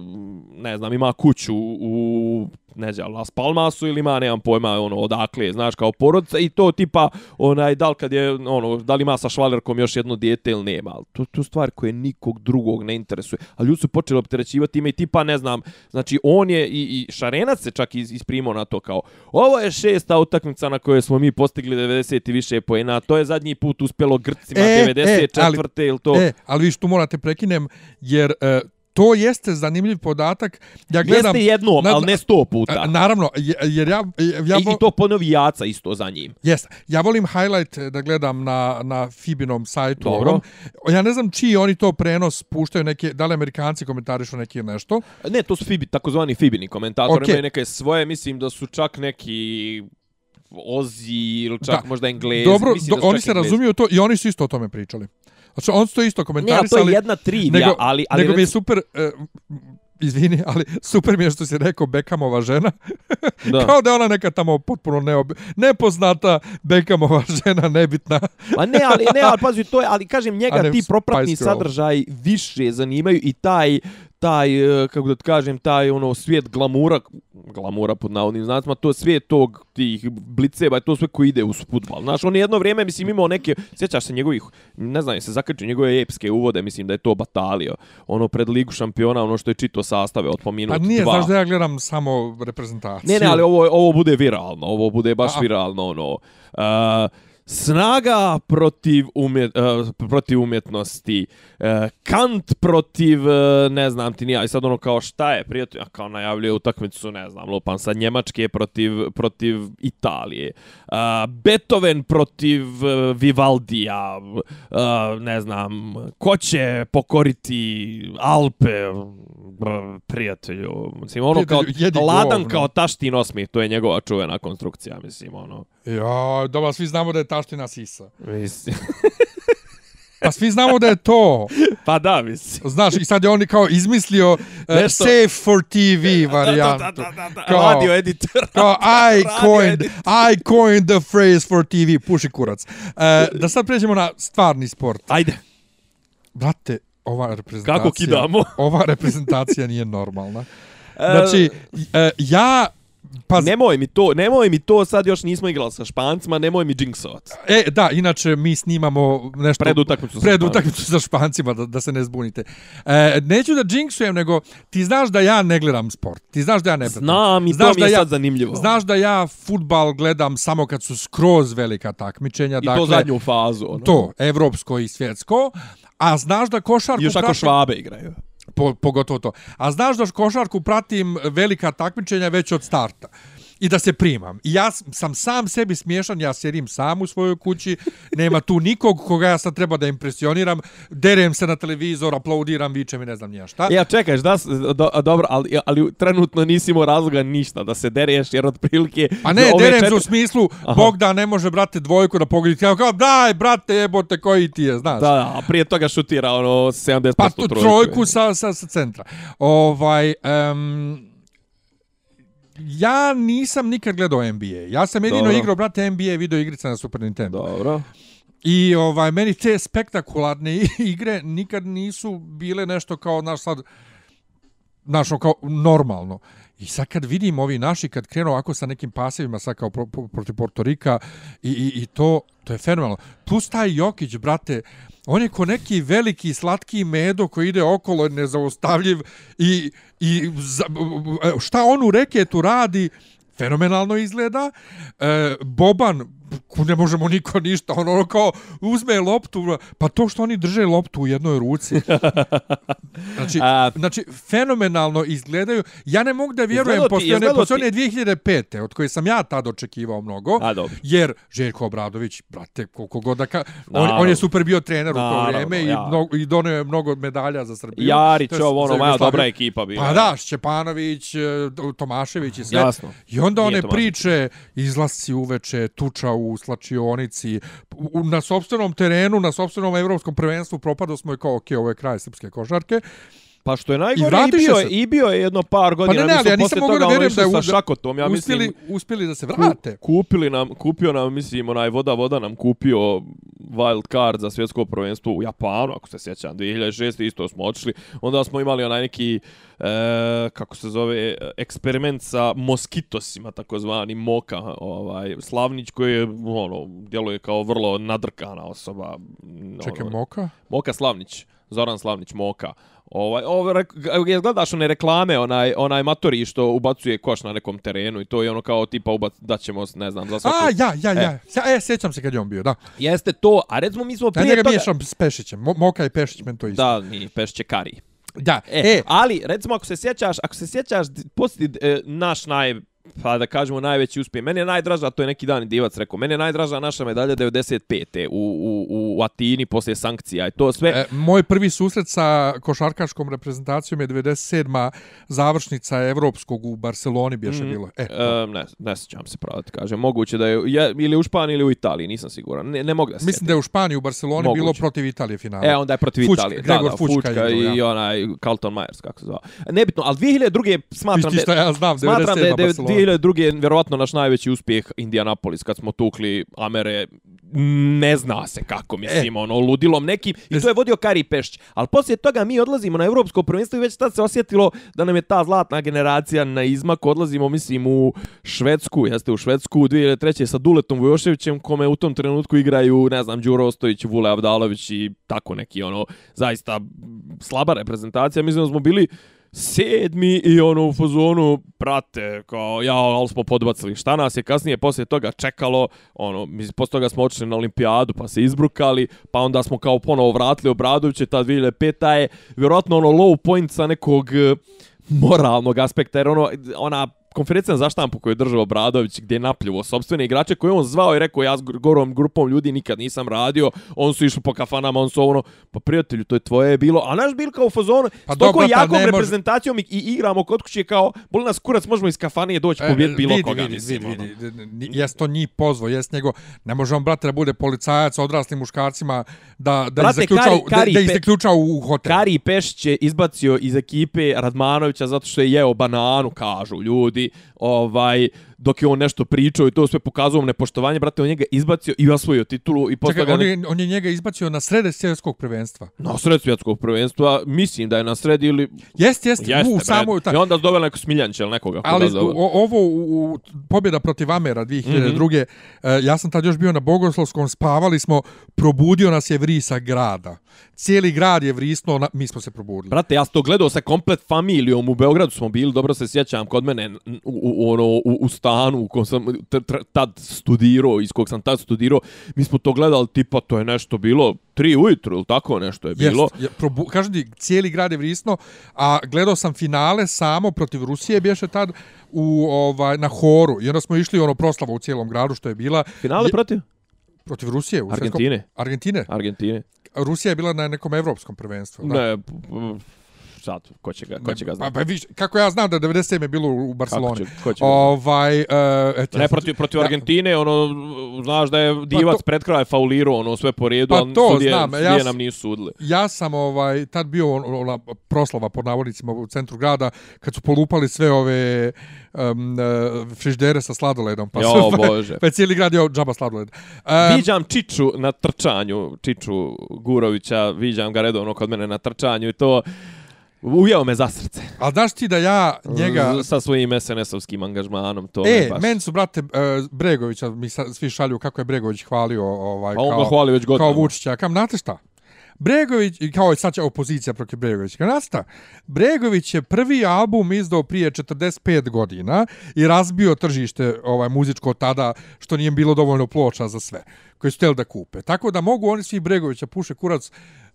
ne znam, ima kuću u ne znam, Las Palmasu ili ima, nemam pojma, ono, odakle, znaš, kao porodica i to tipa, onaj, da li kad je, ono, da li ima sa švalerkom još jedno dijete ili nema, ali to, to stvar koje nikog drugog ne interesuje, ali ljudi su počeli opterećivati ime i tipa, ne znam, znači, on je i, i Šarenac se čak iz, isprimo na to kao, ovo je šesta utakmica na kojoj smo mi postigli 90 i više pojena, to je zadnji put uspelo Grcima e, 94. E, ili to. E, ali vi što morate prekinem, jer uh, To jeste zanimljiv podatak. Ja gledam, jeste jednom, na, ali ne sto puta. Naravno, jer ja... ja I, I to ponovi jaca isto za njim. Jeste. Ja volim highlight da gledam na, na Fibinom sajtu. Dobro. Ja ne znam čiji oni to prenos puštaju neke, da li amerikanci komentarišu neki nešto. Ne, to su Fibi, takozvani Fibini komentatori. Okay. Imaju neke svoje, mislim da su čak neki Ozi ili čak da. možda Englezi. Dobro, do, oni se razumiju to i oni su isto o tome pričali. Znači, on to isto komentarisali. Ne, to je jedna trivija, nego, ali... ali nego mi je super... Uh, izvini, ali super mi je što si rekao Beckhamova žena. Da. Kao da je ona neka tamo potpuno neob... nepoznata Beckhamova žena, nebitna. Pa ne, ali, ne, ali pazi, to je, ali kažem, njega ti propratni sadržaj više zanimaju i taj taj, e, kako da kažem, taj ono svijet glamura, glamura pod navodnim znacima, to svijet tog tih bliceba, to sve koji ide u futbal. Znaš, on je jedno vrijeme, mislim, imao neke, sjećaš se njegovih, ne znam, se zakrčio njegove epske uvode, mislim da je to batalio. Ono pred ligu šampiona, ono što je čito sastave od po minut Pa nije, dva. znaš da ja gledam samo reprezentaciju. Ne, ne, ali ovo, ovo bude viralno, ovo bude baš A. viralno, ono. Uh, snaga protiv, umjet, uh, protiv umjetnosti, uh, Kant protiv, uh, ne znam ti nija, i sad ono kao šta je, prijatelj, kao najavljuje utakmicu, ne znam, lupan, sad Njemačke protiv, protiv Italije, uh, Beethoven protiv uh, Vivaldija, uh, ne znam, ko će pokoriti Alpe, brr, prijatelju, mislim, ono kao, Prijatelju, jedi ladan govno. kao taštin osmi, to je njegova čuvena konstrukcija, mislim, ono. Ja, dobro, svi znamo da je taština sisa. Mislim. Pa svi znamo da je to. pa da, mislim. Znaš, i sad je on kao izmislio uh, Nešto- safe for TV varijantu. Da, da, da, da, Kao- radio editor. Kao I coined. I coined the phrase for TV, puši kurac. Uh, da sad pređemo na stvarni sport. Ajde, Brate, ova reprezentacija... kako kidamo? Ova reprezentacija nije normalna. E, Znači, uh, ja... Pa, nemoj mi to, nemoj mi to, sad još nismo igrali sa Špancima, nemoj mi jinxovat. E, da, inače mi snimamo nešto... Pred utakmicu sa Pred utakmicu sa Špancima, da, da se ne zbunite. E, neću da džinksujem, nego ti znaš da ja ne gledam sport. Ti znaš da ja ne pratim. Znam i znaš to mi je ja, sad zanimljivo. Znaš da ja futbal gledam samo kad su skroz velika takmičenja. I dakle, to zadnju fazu. Ono. To, evropsko i svjetsko. A znaš da košarku I još ako pratim- švabe igraju po, pogotovo to. A znaš da košarku pratim velika takmičenja već od starta i da se primam. I ja sam sam sebi smiješan, ja sjedim sam u svojoj kući, nema tu nikog koga ja sad treba da impresioniram, derem se na televizor, aplaudiram, vičem i ne znam nija šta. Ja, čekaj, da, do, dobro, ali, ali trenutno nisi imao razloga ništa da se dereš, jer otprilike... A ne, derem se četiri- u smislu, Aha. Bogdan ne može, brate, dvojku da pogodi. Kao, kao, daj, brate, jebote, koji ti je, znaš. Da, da, a prije toga šutira ono 70% Pa tu trojku. trojku sa, sa, sa centra. Ovaj, um, ja nisam nikad gledao NBA. Ja sam jedino Dobro. igrao, brate, NBA video igrice na Super Nintendo. Dobro. I ovaj, meni te spektakularne igre nikad nisu bile nešto kao, naš sad, našo kao normalno. I sad kad vidim ovi naši, kad krenu ovako sa nekim pasivima, sad kao pro, pro, protiv Portorika, i, i, i to, to je fenomenalno. Plus taj Jokić, brate, on je ko neki veliki slatki medo koji ide okolo nezaustavljiv i, i za, šta on u reketu radi, fenomenalno izgleda. E, Boban, ne možemo niko ništa, on ono kao uzme loptu, pa to što oni drže loptu u jednoj ruci. Znači, A- znači fenomenalno izgledaju. Ja ne mogu da vjerujem posle one, posle one 2005. od koje sam ja tad očekivao mnogo. A, dobro. Jer Željko Obradović, brate, koliko god da ka... On, on je super bio trener u to vrijeme i, ja. mnogo, i donio je mnogo medalja za Srbiju. Jarić, ovo, ono, Jugoslaviju. dobra ekipa bila. Pa da, Šćepanović, e, Tomašević i sve. Jasno. I onda Nije one Tomašević. priče, izlasci uveče, tuča u u slačionici, u, na sopstvenom terenu, na sopstvenom evropskom prvenstvu propadao smo je kao, ok, ovo je kraj srpske košarke. Pa što je I najgore, i, vratiše bio, se. je, i bio je jedno par godina. Pa ne, ne, ali ja nisam mogao da vjerujem da je sa Šakotom, ja uspjeli, mislim, uspjeli da se ku- vrate. kupili nam, kupio nam, mislim, onaj voda, voda nam kupio wild card za svjetsko prvenstvo u Japanu, ako se sjećam, 2006. isto smo otišli. Onda smo imali onaj neki, e, kako se zove, eksperiment sa moskitosima, takozvani Moka, ovaj, Slavnić koji je, ono, djeluje kao vrlo nadrkana osoba. Čekaj, ono, Moka? Moka Slavnić, Zoran Slavnić Moka. Ovaj, ovo, je gledaš one reklame, onaj, onaj matori što ubacuje koš na nekom terenu i to je ono kao tipa ubac, da ćemo, ne znam, za svaku... A, ja, ja, ja. E. e, sjećam se kad je on bio, da. Jeste to, a recimo mi smo Ja prije njega toga... miješam s Pešićem. Mo, Moka i Pešić, men to isto. Da, mi pešće kari. Da, E, e, ali recimo ako se sjećaš, ako se sjećaš poslije e, naš naj pa da kažemo najveći uspjeh. Meni je najdraža, to je neki dan i divac rekao, meni je najdraža naša medalja 95. u, u, u Atini poslije sankcija i to sve. E, moj prvi susret sa košarkaškom reprezentacijom je 97. završnica evropskog u Barceloni bješe Mhm. bilo. E, E, ne, ne sjećam se pravo da ti kažem. Moguće da je, je ili u Španiji ili u Italiji, nisam siguran. Ne, ne mogu da se mislim da je u Španiji u Barceloni Moguće. bilo protiv Italije finala. E, onda je protiv Fučka- Italije. Gregor da, da, Fučka Fučka, i ja. onaj Carlton Myers, kako se zvao. Nebitno, ali 2002. smatram Viš ti šta ja znam, Smatram da je 97. Barcelona. 2002. vjerovatno naš najveći uspjeh Indianapolis kad smo tukli Amere ne zna se kako, mislim, e. ono, ludilom nekim, i to je vodio Kari Pešć. Ali poslije toga mi odlazimo na evropsko prvenstvo i već tad se osjetilo da nam je ta zlatna generacija na izmaku. Odlazimo, mislim, u Švedsku, jeste u Švedsku, u 2003. sa Duletom Vujoševićem, kome u tom trenutku igraju, ne znam, Đuro Ostojić, Vule Avdalović i tako neki, ono, zaista slaba reprezentacija. Mislim da smo bili sedmi i ono u fazonu prate kao ja ali smo podbacili. Šta nas je kasnije poslije toga čekalo? Ono mi posle toga smo otišli na olimpijadu pa se izbrukali pa onda smo kao ponovo vratili Obradoviće, ta 2005 je vjerojatno ono low point sa nekog eh, moralnog aspekta jer ono ona konferencija za štampu koju je držao Bradović gdje je napljivo sobstvene igrače koje on zvao i rekao ja s gorom grupom ljudi nikad nisam radio, on su išli po kafanama, on su ono, pa prijatelju, to je tvoje bilo, a naš bil kao u fazonu, pa s toko jakom reprezentacijom i, i igramo kod kuće kao, boli nas kurac, možemo iz kafanije doći e, pobijeti bilo vidi, koga, vidi, mislim. Vidi, vidi, vidi, jes to njih pozvo, jes njego, ne može on, brate, da bude policajac odraslim muškarcima, da, da, brate, zaključao, kari, kari, da, da u hotel. Kari Pešić je izbacio iz ekipe Radmanovića zato što je jeo bananu, kažu ljudi, ljudi, ovaj, dok je on nešto pričao i to sve pokazao nepoštovanje, brate, on njega izbacio i osvojio titulu. I Čekaj, ga on, je, on je njega izbacio na srede svjetskog prvenstva. Na sred svjetskog prvenstva, mislim da je na sred ili... Jest, jest, Jeste, u samo... Ta... I onda doveo neko Smiljanče ili nekoga. Ali o, ovo, u, u, pobjeda protiv Amera 2002. Mm -hmm. uh, ja sam tad još bio na Bogoslovskom, spavali smo, probudio nas je vrisa grada. Cijeli grad je vrisno, na, mi smo se probudili. Brate, ja sam to gledao sa komplet familijom, u Beogradu smo bili, dobro se sjećam, kod mene u, u, ono, u, u stanu u kojem sam tad studirao, iz kog sam tad studirao, mi smo to gledali, tipa, to je nešto bilo, tri ujutru ili tako nešto je bilo. Jest, je, probu, kažem ti, cijeli grad je vrisno, a gledao sam finale samo protiv Rusije, bješe tad u, ovaj, na horu, i onda smo išli ono proslava u cijelom gradu, što je bila. Finale je, protiv? Protiv Rusije. U Argentine. Svetskom, Argentine. Argentine. Rusija je bila na nekom evropskom prvenstvu. Da? Ne, sad, ko će ga, ko će ga znati? Pa, pa viš, kako ja znam da 97. je bilo u Barceloni. Kako će, ko će ovaj, uh, et, ne, protiv, protiv ja, Argentine, ono, znaš da je divac pa to, pred kraj faulirao, ono, sve po redu, pa to, sudije, znam, sudije ja, nam nisu sudili. Ja sam, ovaj, tad bio ona proslava pod navodnicima u centru grada, kad su polupali sve ove um, uh, friždere sa sladoledom. Pa, jo, bože. pa cijeli grad je džaba sladoled. Um, viđam Čiču na trčanju, Čiču Gurovića, viđam ga redovno kod mene na trčanju i to... Ujeo me za srce. A znaš ti da ja njega... Sa svojim SNS-ovskim angažmanom, to e, baš... meni su, brate, uh, Bregovića, mi sa, svi šalju kako je Bregović hvalio ovaj, pa kao, hvali već kao Vučića. Kam, znate šta? Bregović, kao je sad će opozicija protiv Bregovića, kao nasta, Bregović je prvi album izdao prije 45 godina i razbio tržište ovaj muzičko tada, što nije bilo dovoljno ploča za sve, koji su htjeli da kupe. Tako da mogu oni svi Bregovića puše kurac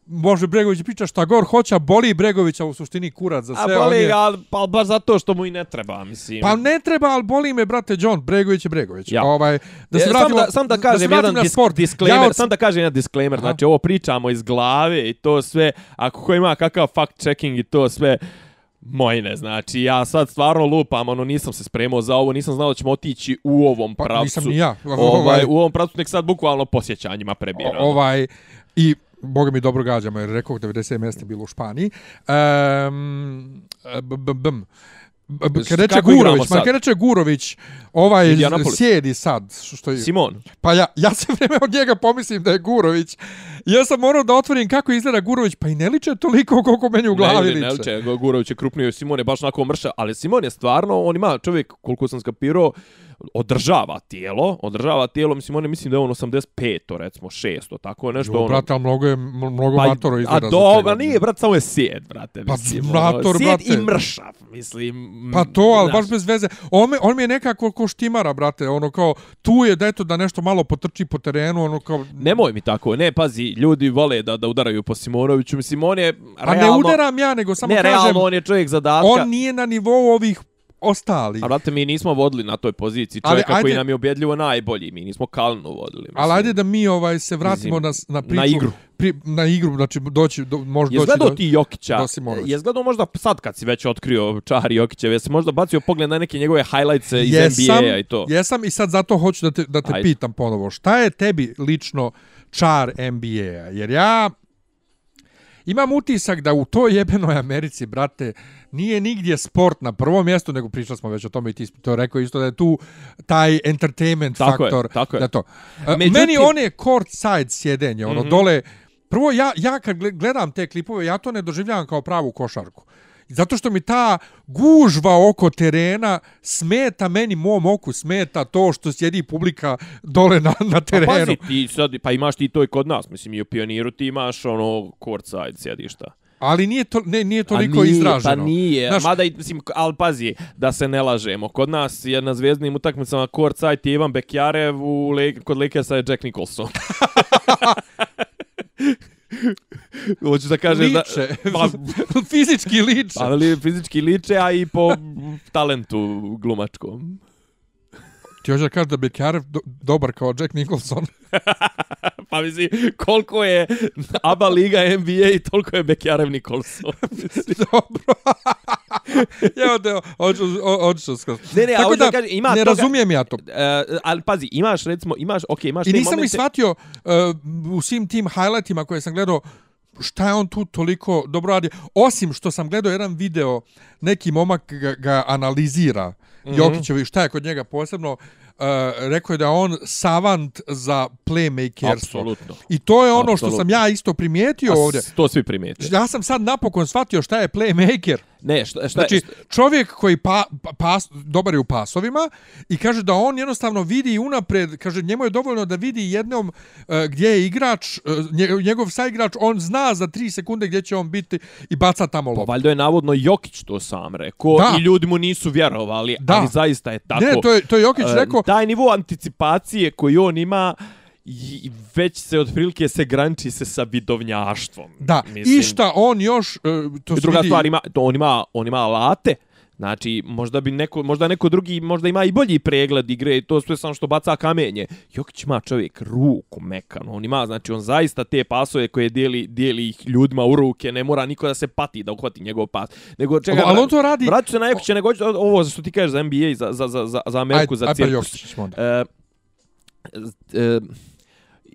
može Bregović priča šta gor hoće, boli Bregovića u suštini kurac za sve. A boli ga, ali pa baš zato što mu i ne treba, mislim. Pa ne treba, ali boli me, brate John, Bregović je Bregović. Ja. Ovaj, da se vratimo, sam da, sam da kažem da jedan disk, sport. disclaimer, ja od... sam da kažem jedan disclaimer, Aha. znači ovo pričamo iz glave i to sve, ako ko ima kakav fact checking i to sve, Mojne, znači ja sad stvarno lupam, ono nisam se spremao za ovo, nisam znao da ćemo otići u ovom pravcu. Pa nisam ni ja. Ovaj, u ovom pravcu nek sad bukvalno posjećanjima prebiramo. Ovaj, i Boga mi dobro gađamo, jer rekao 90 mjesta bilo u Španiji. Um, bm, Kad reče Gurović, ma kad reče Gurović, ovaj sjedi sad. Što je, Simon. Pa ja, ja se vreme od njega pomislim da je Gurović. Ja sam morao da otvorim kako izgleda Gurović, pa i ne liče toliko koliko meni u glavi liče. Ne, ne liče, Gurović je krupniji, Simon je baš onako mrša, ali Simon je stvarno, on ima čovjek, koliko sam skapirao, održava tijelo, održava tijelo, mislim, on mislim da je on 85, to recimo 600, tako nešto. Jo, ono... brate, ali mnogo je, mnogo pa, matoro izgleda. A dobro, nije, brate, samo je sjed, brate, pa, mislim. Pa, mator, sjed brate. i mršav, mislim. Pa to, ali baš bez veze. On, me, on mi je nekako ko štimara, brate, ono kao, tu je da eto da nešto malo potrči po terenu, ono kao... Nemoj mi tako, ne, pazi, ljudi vole da, da udaraju po Simonoviću, mislim, on je realno... Pa ne udaram ja, nego samo ne, kažem... Ne, realno, on je čovjek zadatka. On nije na nivou ovih ostali. A brate, mi nismo vodili na toj poziciji čovjeka ali, ajde, koji nam je objedljivo najbolji. Mi nismo kalnu vodili. Mislim. Ali ajde da mi ovaj se vratimo na, na priču. Na igru. Pri, na igru, znači doći, do, može doći do... ti Jokića? Je gledao možda sad kad si već otkrio Čari Jokića, jesi možda bacio pogled na neke njegove highlights iz NBA-a i to? Jesam i sad zato hoću da te, da te pitam ponovo. Šta je tebi lično Čar NBA-a? Jer ja imam utisak da u toj jebenoj Americi, brate, nije nigdje sport na prvom mjestu, nego pričali smo već o tome i ti to rekao isto da je tu taj entertainment Tako je, faktor. tako je. Da to. Međutim- Međutim, Meni one court side sjedenje, ono Mhm. dole, prvo ja, ja kad gle- gledam te klipove, ja to ne doživljavam kao pravu košarku. Zato što mi ta gužva oko terena smeta meni mom oku, smeta to što sjedi publika dole na, na Pa terenu. pazi, ti sad, pa imaš ti to i kod nas, mislim i u Pioniru ti imaš ono courtside sjedišta. Ali nije, to, ne, nije toliko A nije, izraženo. Pa nije, Znaš, mada i, mislim, ali pazi, da se ne lažemo. Kod nas je na zvijezdnim utakmicama courtside je Ivan Bekjarev, u kod Lakersa je Jack Nicholson. Hoću da kažem da... liče. Pa, Fizički liče. pa ali fizički liče, a i po talentu glumačkom. Ti hoćeš da kažeš da Bekarev do, dobar kao Jack Nicholson. Pa mislim, koliko je ABA Liga NBA i toliko je Bekjarev Nicholson. Dobro. Evo te, hoću, ho- hoću skroz. Ne, ne, a Tako hoću da, kažem, ima ne toga- razumijem ja to. E, ali pazi, imaš recimo, imaš, okej, imaš I te nisam ni momente- shvatio uh, u svim tim highlightima koje sam gledao šta je on tu toliko dobro radi. Osim što sam gledao jedan video, neki momak ga, ga analizira, mm. -hmm. Jokićevi, šta je kod njega posebno, uh, rekao je da on savant za playmakerstvo. Apsolutno. I to je ono što Apsolutno. sam ja isto primijetio A ovdje. To svi primijete. Ja sam sad napokon shvatio šta je playmaker. Ne, šta, šta, Znači, čovjek koji pa, pa, pas, dobar je u pasovima i kaže da on jednostavno vidi unapred, kaže njemu je dovoljno da vidi jednom uh, gdje je igrač, uh, nje- njegov saigrač, on zna za 3 sekunde gdje će on biti i baca tamo Pa loptu. valjda je navodno Jokić to sam rekao Da. i ljudi mu nisu vjerovali, Da. ali zaista je tako. Ne, to je, to je Jokić E, rekao, Taj nivo anticipacije koji on ima i već se otprilike se granči se sa vidovnjaštvom. da, Mislim, i šta on još, uh, to I druga vidi, stvar, ima, to on ima, on ima alate, Znači, možda bi neko, možda neko drugi, možda ima i bolji pregled igre, to sve samo što baca kamenje. Jokić ima čovjek ruku mekanu, on ima, znači, on zaista te pasove koje dijeli, dijeli ih ljudima u ruke, ne mora niko da se pati da uhvati njegov pas. Nego, čega, ali on to radi, Vraću se na Jokića, nego ovo što ti kažeš za NBA, za, za, za, za, Ameriku, aj, za aj pa cirkus. Jokić ćemo onda. E, e,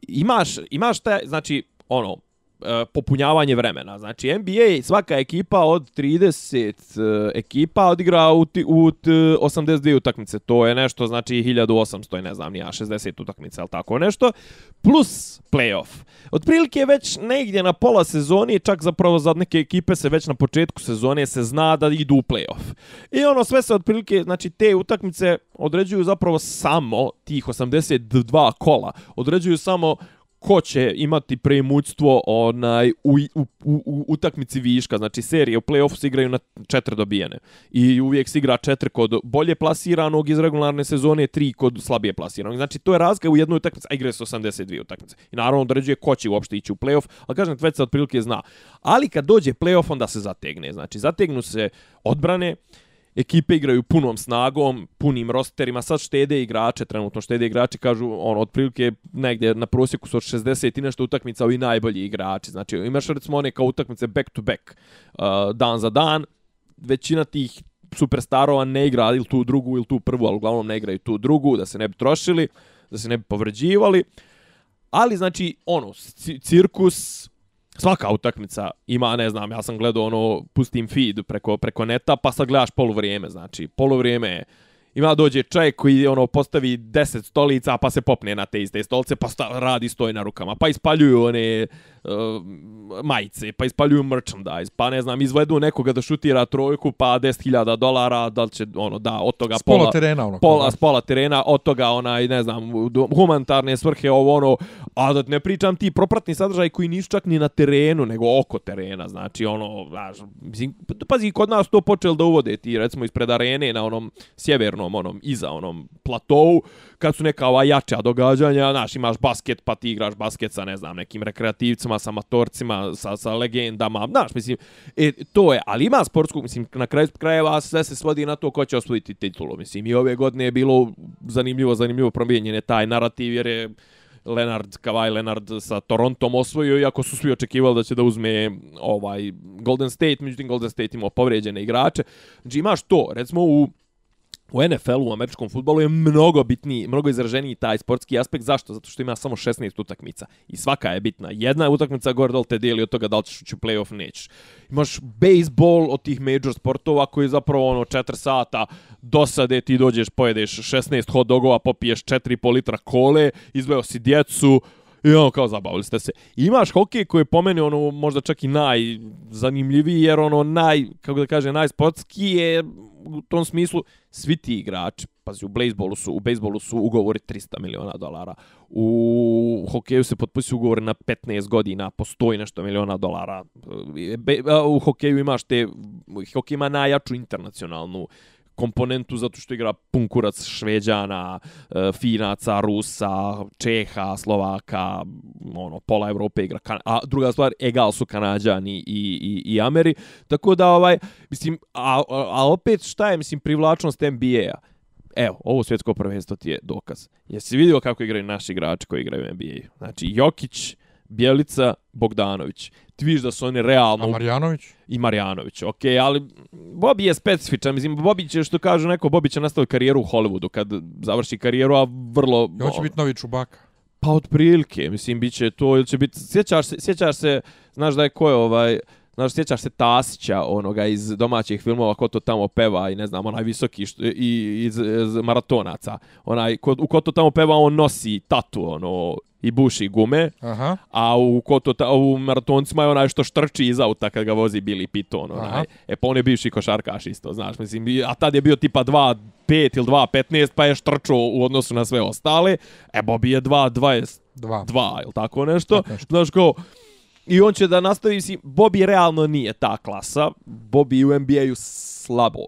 imaš, imaš taj, znači, ono, e, E, popunjavanje vremena. Znači, NBA, svaka ekipa od 30 e, ekipa odigra u, ti, u t, 82 utakmice. To je nešto, znači, 1800, i ne znam, nija 60 utakmica, al tako nešto. Plus playoff. Otprilike već negdje na pola sezoni, čak zapravo za neke ekipe se već na početku sezone se zna da idu u playoff. I ono sve se otprilike, znači te utakmice određuju zapravo samo tih 82 kola. Određuju samo ko će imati premućstvo onaj u, u, u, u utakmici viška. Znači serije u play-offu se igraju na četiri dobijene. I uvijek se igra četiri kod bolje plasiranog iz regularne sezone, tri kod slabije plasiranog. Znači to je razlika u jednoj utakmici, a igra se 82 utakmice. I naravno određuje ko će uopšte ići u play-off, ali kažem, već se otprilike zna. Ali kad dođe play-off, onda se zategne. Znači zategnu se odbrane, ekipe igraju punom snagom, punim rosterima, sad štede igrače, trenutno štede igrače, kažu, on, otprilike negdje na prosjeku su od 60 i nešto utakmica ovi najbolji igrači. Znači, imaš recimo one kao utakmice back to back, uh, dan za dan, većina tih superstarova ne igra ili tu drugu ili tu prvu, ali uglavnom ne igraju tu drugu, da se ne bi trošili, da se ne bi povređivali. Ali, znači, ono, cirkus, svaka utakmica ima, ne znam, ja sam gledao ono, pustim feed preko, preko neta, pa sad gledaš poluvrijeme, znači, poluvrijeme je, ima dođe čovjek koji ono postavi 10 stolica pa se popne na te iste stolice pa sta, radi stoj na rukama pa ispaljuju one majice pa ispaljuju merchandise pa ne znam izvedu nekoga da šutira trojku pa 10.000 dolara da li će ono da od toga S pola pola terena ono. pola s pola terena, od toga onaj, ne znam, humanitarne svrhe, ovo ono, a da ne pričam ti propratni sadržaj koji nisu čak ni na terenu, nego oko terena, znači ono, znaš, mislim, pazi, kod nas to počeli da uvode ti, recimo, ispred arene na onom sjevernom, onom, iza onom platovu, kad su neka ova jača događanja, znaš, imaš basket, pa ti igraš basket sa, ne znam, nekim rekreativcima, sa amatorcima, sa, sa legendama, znaš, mislim, e, to je, ali ima sportsku, mislim, na kraju krajeva sve se svodi na to ko će osvojiti titulu, mislim, i ove godine je bilo zanimljivo, zanimljivo promijenjen je taj narativ, jer je Leonard, Kawhi Leonard sa Torontom osvojio, iako su svi očekivali da će da uzme ovaj Golden State, međutim Golden State imao povređene igrače. Znači imaš to, recimo u u NFL-u, u američkom futbolu je mnogo bitniji, mnogo izraženiji taj sportski aspekt. Zašto? Zato što ima samo 16 utakmica. I svaka je bitna. Jedna utakmica gore dol te dijeli od toga da li ćeš ući u play-off, nećeš. Imaš baseball od tih major sportova koji je zapravo ono 4 sata dosade, ti dođeš, pojedeš 16 hot dogova, popiješ 4,5 litra kole, izveo si djecu, I ono kao zabavili ste se. I imaš hokej koji je po meni ono možda čak i najzanimljiviji jer ono naj, kako da kaže, najsportski je u tom smislu svi ti igrači, pazi, u bejsbolu su, u bejsbolu su ugovori 300 miliona dolara. U hokeju se potpisuju ugovori na 15 godina, postoji nešto miliona dolara. E, u hokeju imaš te, hokej ima najjaču internacionalnu komponentu zato što igra pun kurac šveđana, e, finaca, rusa, čeha, slovaka, ono, pola Evrope igra, a druga stvar, egal su kanadjani i, i, i Ameri, tako da, ovaj, mislim, a, a opet šta je, mislim, privlačnost NBA-a? Evo, ovo svjetsko prvenstvo ti je dokaz. Jesi vidio kako igraju naši igrači koji igraju u NBA? Znači, Jokić, Bjelica, Bogdanović. Ti vidiš da su oni realno... A Marjanović? I Marjanović, ok, ali Bobby je specifičan, mislim, Bobby će, što kažu neko, Bobby će nastaviti karijeru u Hollywoodu kad završi karijeru, a vrlo... I hoće biti novi Čubaka. Pa od prilike, mislim, bit će to, ili će biti... Sjećaš se, sjećaš se, znaš da je ko je ovaj... Znaš, sjećaš se Tasića, onoga iz domaćih filmova, ko to tamo peva i ne znam, onaj visoki što, i iz, iz maratonaca. Onaj, ko, u ko to tamo peva, on nosi tatu, ono, i buši gume, Aha. a u, koto, ta, u maratoncima je onaj što štrči iz auta kad ga vozi Billy Piton. Onaj. Aha. E pa on je bivši košarkaš isto, znaš, mislim, a tad je bio tipa 2.5 ili 2.15 pa je štrčao u odnosu na sve ostale. E Bobby je 2.22 Dva. ili tako nešto. Tako nešto. Znaš kao, I on će da nastavi, mislim, Bobby realno nije ta klasa. Bobby u NBA-u slabo,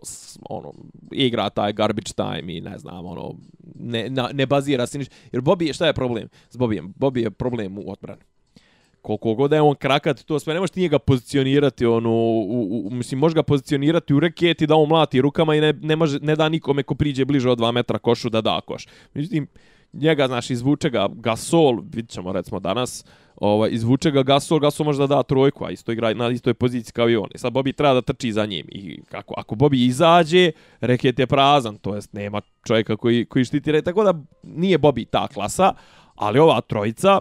ono, igra taj garbage time i ne znam, ono, ne, na, ne bazira se ništa. Jer Bobby, je- šta je problem s Bobijem? Bobby je problem u odbrani. Koliko god da je on krakat, to sve, ne možeš ti njega pozicionirati, ono, u, u, u, mislim, možeš ga pozicionirati u reketi da on mlati rukama i ne, ne, može, ne da nikome ko priđe bliže od 2 metra košu da da koš. Međutim, njega, znaš, izvuče ga Gasol, vidit ćemo recimo danas, ovaj, izvuče ga Gasol, Gasol može da da trojku, a isto igra na istoj poziciji kao i on. I sad Bobby treba da trči za njim. I kako, ako Bobby izađe, reket je prazan, to jest nema čovjeka koji, koji štiti reket. Tako da nije Bobby ta klasa, ali ova trojica,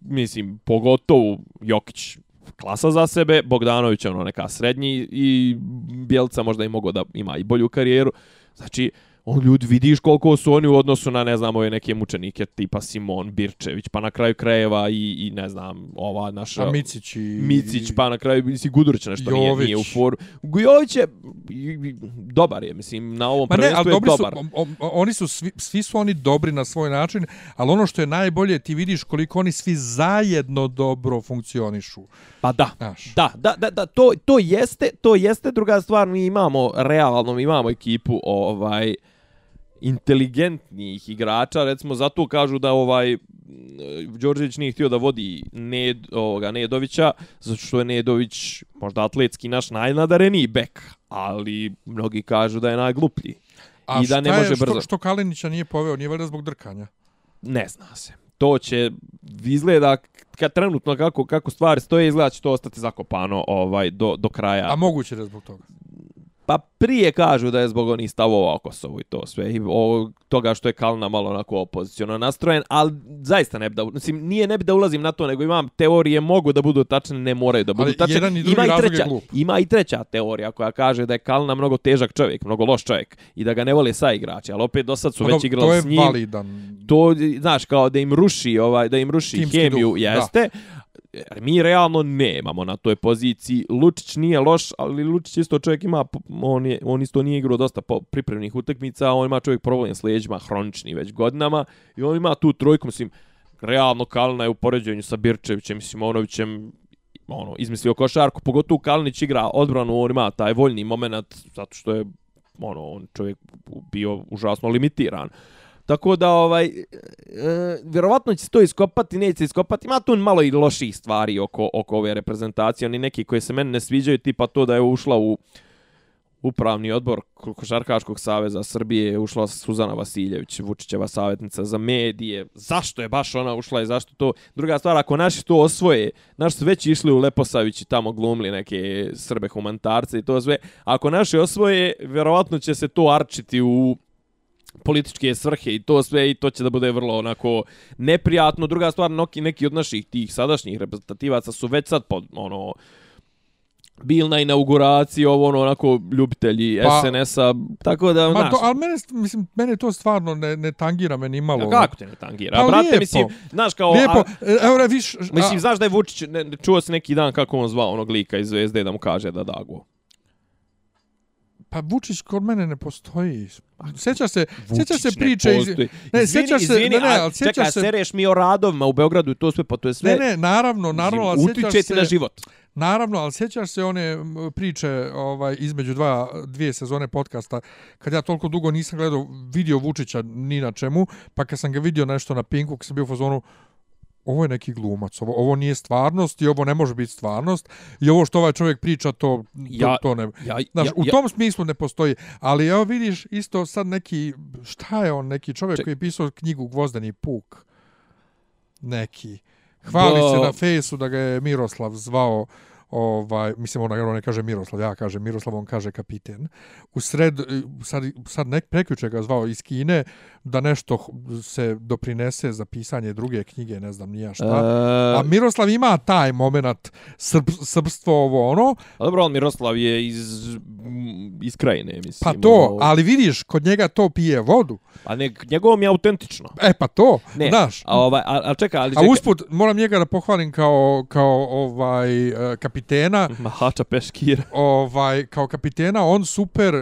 mislim, pogotovo Jokić klasa za sebe, Bogdanović je ono neka srednji i Bjelca možda i mogo da ima i bolju karijeru. Znači, on ljudi vidiš koliko su oni u odnosu na ne znam ove neke mučenike tipa Simon Birčević pa na kraju krajeva i, i ne znam ova naša Micić i... Micić pa na kraju mislim Gudurić nešto nije, Jović. nije u foru Jović je dobar je mislim na ovom Ma ne, prvenstvu ali je su, dobar o- o- oni su, svi, svi su oni dobri na svoj način, ali ono što je najbolje, ti vidiš koliko oni svi zajedno dobro funkcionišu. pa da Znaš. Da, da, da, da, to, to jeste, to jeste druga stvar, mi imamo realno, mi imamo ekipu ovaj inteligentnih igrača, recimo zato kažu da ovaj Đorđević nije htio da vodi Ned, ovoga Nedovića, zato što je Nedović možda atletski naš najnadareniji bek, ali mnogi kažu da je najgluplji. A I da ne šta je- može brzo. Što, što Kalinića nije poveo, nije valjda zbog drkanja? Ne zna se. To će izgleda kad trenutno kako kako stvari stoje izgleda će to ostati zakopano ovaj do do kraja. A moguće da zbog toga. Pa prije kažu da je zbog onih stavova o Kosovu i to sve. I o toga što je Kalna malo onako opoziciono nastrojen, ali zaista ne bi da, mislim, nije ne bi da ulazim na to, nego imam teorije, mogu da budu tačne, ne moraju da budu Ali tačne. jedan i drugi ima i razlog je treća, glup. Ima i treća teorija koja kaže da je Kalna mnogo težak čovjek, mnogo loš čovjek i da ga ne vole sa igrači, ali opet do sad su Pa već igrali to je s njim. validan. To, znaš, kao da im ruši, ovaj, da im ruši Timski hemiju, duh, da. jeste. Jer E, mi realno nemamo na toj poziciji. Lučić nije loš, ali Lučić isto čovjek ima, on, je, on isto nije igrao dosta pripremnih utakmica, on ima čovjek problem s leđima, hronični već godinama, i on ima tu trojku, mislim, realno Kalina je u poređenju sa Birčevićem i Simonovićem, ono, izmislio košarku, pogotovo Kalinić igra odbranu, on ima taj voljni moment, zato što je ono, on čovjek bio užasno limitiran. Tako da, ovaj, e, vjerovatno će se to iskopati, neće se iskopati. Ima tu malo i loših stvari oko, oko ove reprezentacije. Oni neki koji se meni ne sviđaju, tipa to da je ušla u upravni odbor Košarkaškog saveza Srbije, je ušla Suzana Vasiljević, Vučićeva savjetnica za medije. Zašto je baš ona ušla i zašto to? Druga stvar, ako naši to osvoje, naši su već išli u Leposavić i tamo glumili neke Srbe humanitarce i to sve. Ako naši osvoje, vjerovatno će se to arčiti u političke svrhe i to sve i to će da bude vrlo onako neprijatno. Druga stvar, neki, neki od naših tih sadašnjih reprezentativaca su već sad pod, ono, bil na inauguraciji ovo ono onako ljubitelji pa, SNS-a tako da ma to, ali mene mislim mene to stvarno ne ne tangira me ni malo ja, kako te ne tangira? Pa, brate lijepo, mislim znaš kao lijepo. a, evo viš mislim a, znaš da je Vučić ne, čuo se neki dan kako on zvao onog lika iz Zvezde da mu kaže da dago Pa Vučić kod mene ne postoji. Sjeća se, sjeća se priče iz Ne, sjeća se, ne, ne, al sjeća čekaj, se. sereš mi o radovima u Beogradu i to sve, pa to je sve. Ne, ne, naravno, naravno, al sjećaš se. na život. Naravno, al sjećaš se one priče ovaj između dva dvije sezone podcasta kad ja toliko dugo nisam gledao video Vučića ni na čemu, pa kad sam ga vidio nešto na Pinku, kad sam bio u fazonu ovo je neki glumac, ovo, ovo nije stvarnost i ovo ne može biti stvarnost i ovo što ovaj čovjek priča to, ja, to, to ne... Ja, Znaš, ja, u tom smislu ne postoji, ali evo vidiš isto sad neki, šta je on, neki čovjek Če... koji je pisao knjigu Gvozdeni puk, neki, hvali Bo... se na fejsu da ga je Miroslav zvao, ovaj mislim ona on ne kaže Miroslav ja kaže Miroslav on kaže kapiten. U sred sad sad nek prekjuče ga zvao iz Kine da nešto se doprinese za pisanje druge knjige ne znam ni ja šta. E... a Miroslav ima taj momenat srb, srbstvo ovo ono. A dobro on Miroslav je iz iz krajine mislim pa to ovo... ali vidiš kod njega to pije vodu. A ne njegovom je autentično. E pa to ne, znaš. a ovaj a, a čeka ali čeka. a usput moram njega da pohvalim kao kao ovaj uh, kapitena Mahača Peškira. Ovaj kao kapitena on super